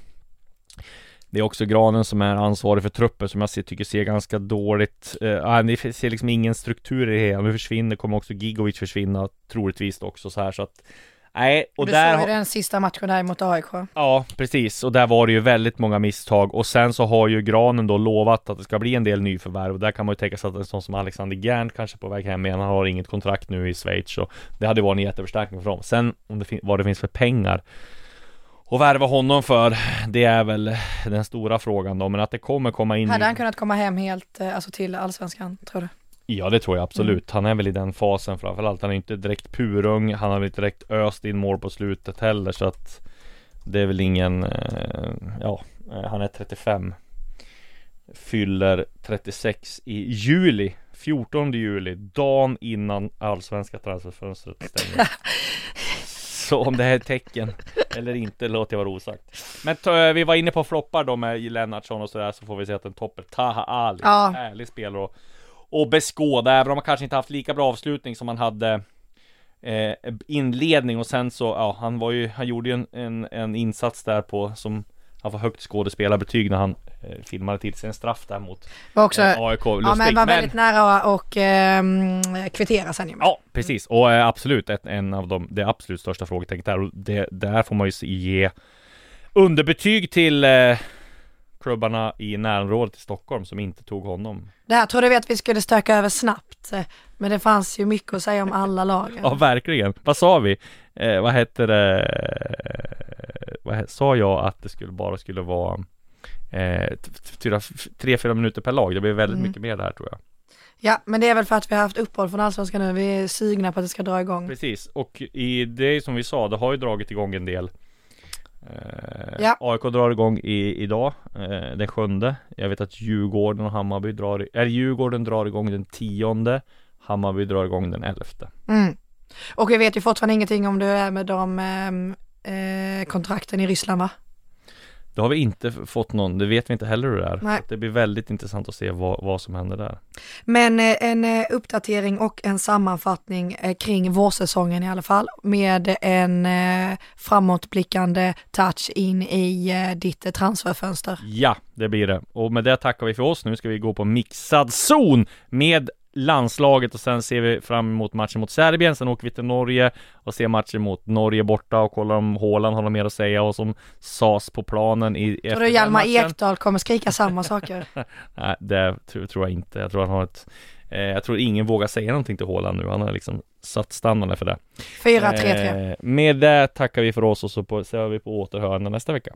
Det är också Granen som är ansvarig för truppen som jag ser, tycker ser ganska dåligt eh, Det ser liksom ingen struktur i det hela Nu försvinner, kommer också Gigovic försvinna Troligtvis också så här så att Nej, och du där... såg har- ju den sista matchen där mot AIK. Ja, precis. Och där var det ju väldigt många misstag. Och sen så har ju Granen då lovat att det ska bli en del nyförvärv. Och där kan man ju tänka sig att en sån som Alexander Gern kanske på väg hem igen. Han har inget kontrakt nu i Schweiz. Så det hade varit en jätteförstärkning för dem. Sen om det vad det finns för pengar och värva honom för, det är väl den stora frågan då. Men att det kommer komma in... Hade han kunnat komma hem helt, eh, alltså till allsvenskan, tror du? Ja det tror jag absolut. Han är väl i den fasen framförallt. Han är inte direkt purung. Han har väl inte direkt öst in mål på slutet heller så att Det är väl ingen eh, Ja eh, Han är 35 Fyller 36 i juli 14 juli Dagen innan allsvenska transferfönstret stänger *laughs* Så om det här är ett tecken Eller inte låter jag vara osagt Men vi var inne på floppar då med Lennartsson och sådär Så får vi se att den toppar Taha Ali Ja. Härlig spelare och och beskåda, även om han kanske inte haft lika bra avslutning som han hade eh, inledning och sen så, ja, han var ju, han gjorde ju en, en, en insats där på som han får högt skådespelarbetyg när han eh, filmade till sig en straff där mot Var också, eh, AIK. ja Lustig. men var väldigt nära och ehm, kvittera sen ju. Ja, precis. Och eh, absolut ett, en av de, det absolut största frågetecknet där. Och det, där får man ju ge underbetyg till eh, klubbarna i närområdet i Stockholm som inte tog honom. Det här trodde vi att vi skulle stöka över snabbt. Men det fanns ju mycket att säga om alla lagen. *laughs* Ja, verkligen. Vad sa vi? Eh, vad hette det? Vad sa jag att det skulle bara skulle vara eh, fyra, tre, fyra minuter per lag? Det blir väldigt Mm. mycket mer där tror jag. Ja, men det är väl för att vi har haft uppehåll från allsvenskan nu. Vi är sugna på att det ska dra igång. Precis, och i det som vi sa, det har ju dragit igång en del. Eh, Ja. AIK drar igång i, idag, eh, den sjunde. Jag vet att Djurgården och Hammarby drar, eller Djurgården drar igång den tionde. Hammarby drar igång den elfte. Mm. Och vi vet ju fortfarande ingenting om det är med de ehm, eh, kontrakten i Ryssland va? Det har vi inte fått någon, det vet vi inte heller hur det är. Nej. Det blir väldigt intressant att se vad, vad som händer där. Men eh, en eh, uppdatering och en sammanfattning eh, kring vårsäsongen i alla fall med en eh, framåtblickande touch in i eh, ditt transferfönster. Ja, det blir det. Och med det tackar vi för oss. Nu ska vi gå på mixad zon med landslaget och sen ser vi fram emot matchen mot Serbien. Sen åker vi till Norge och ser matchen mot Norge borta och kollar om Haaland har något mer att säga och som sades på planen i Tror du Hjalmar. Ekdal kommer skrika samma saker? *laughs* Nej, det tror, tror jag inte. Jag tror han har ett eh, Jag tror ingen vågar säga någonting till Haaland nu. Han har liksom satt standarden för det. 4-3-3. Eh, med det tackar vi för oss och så på, ser vi på återhörande nästa vecka.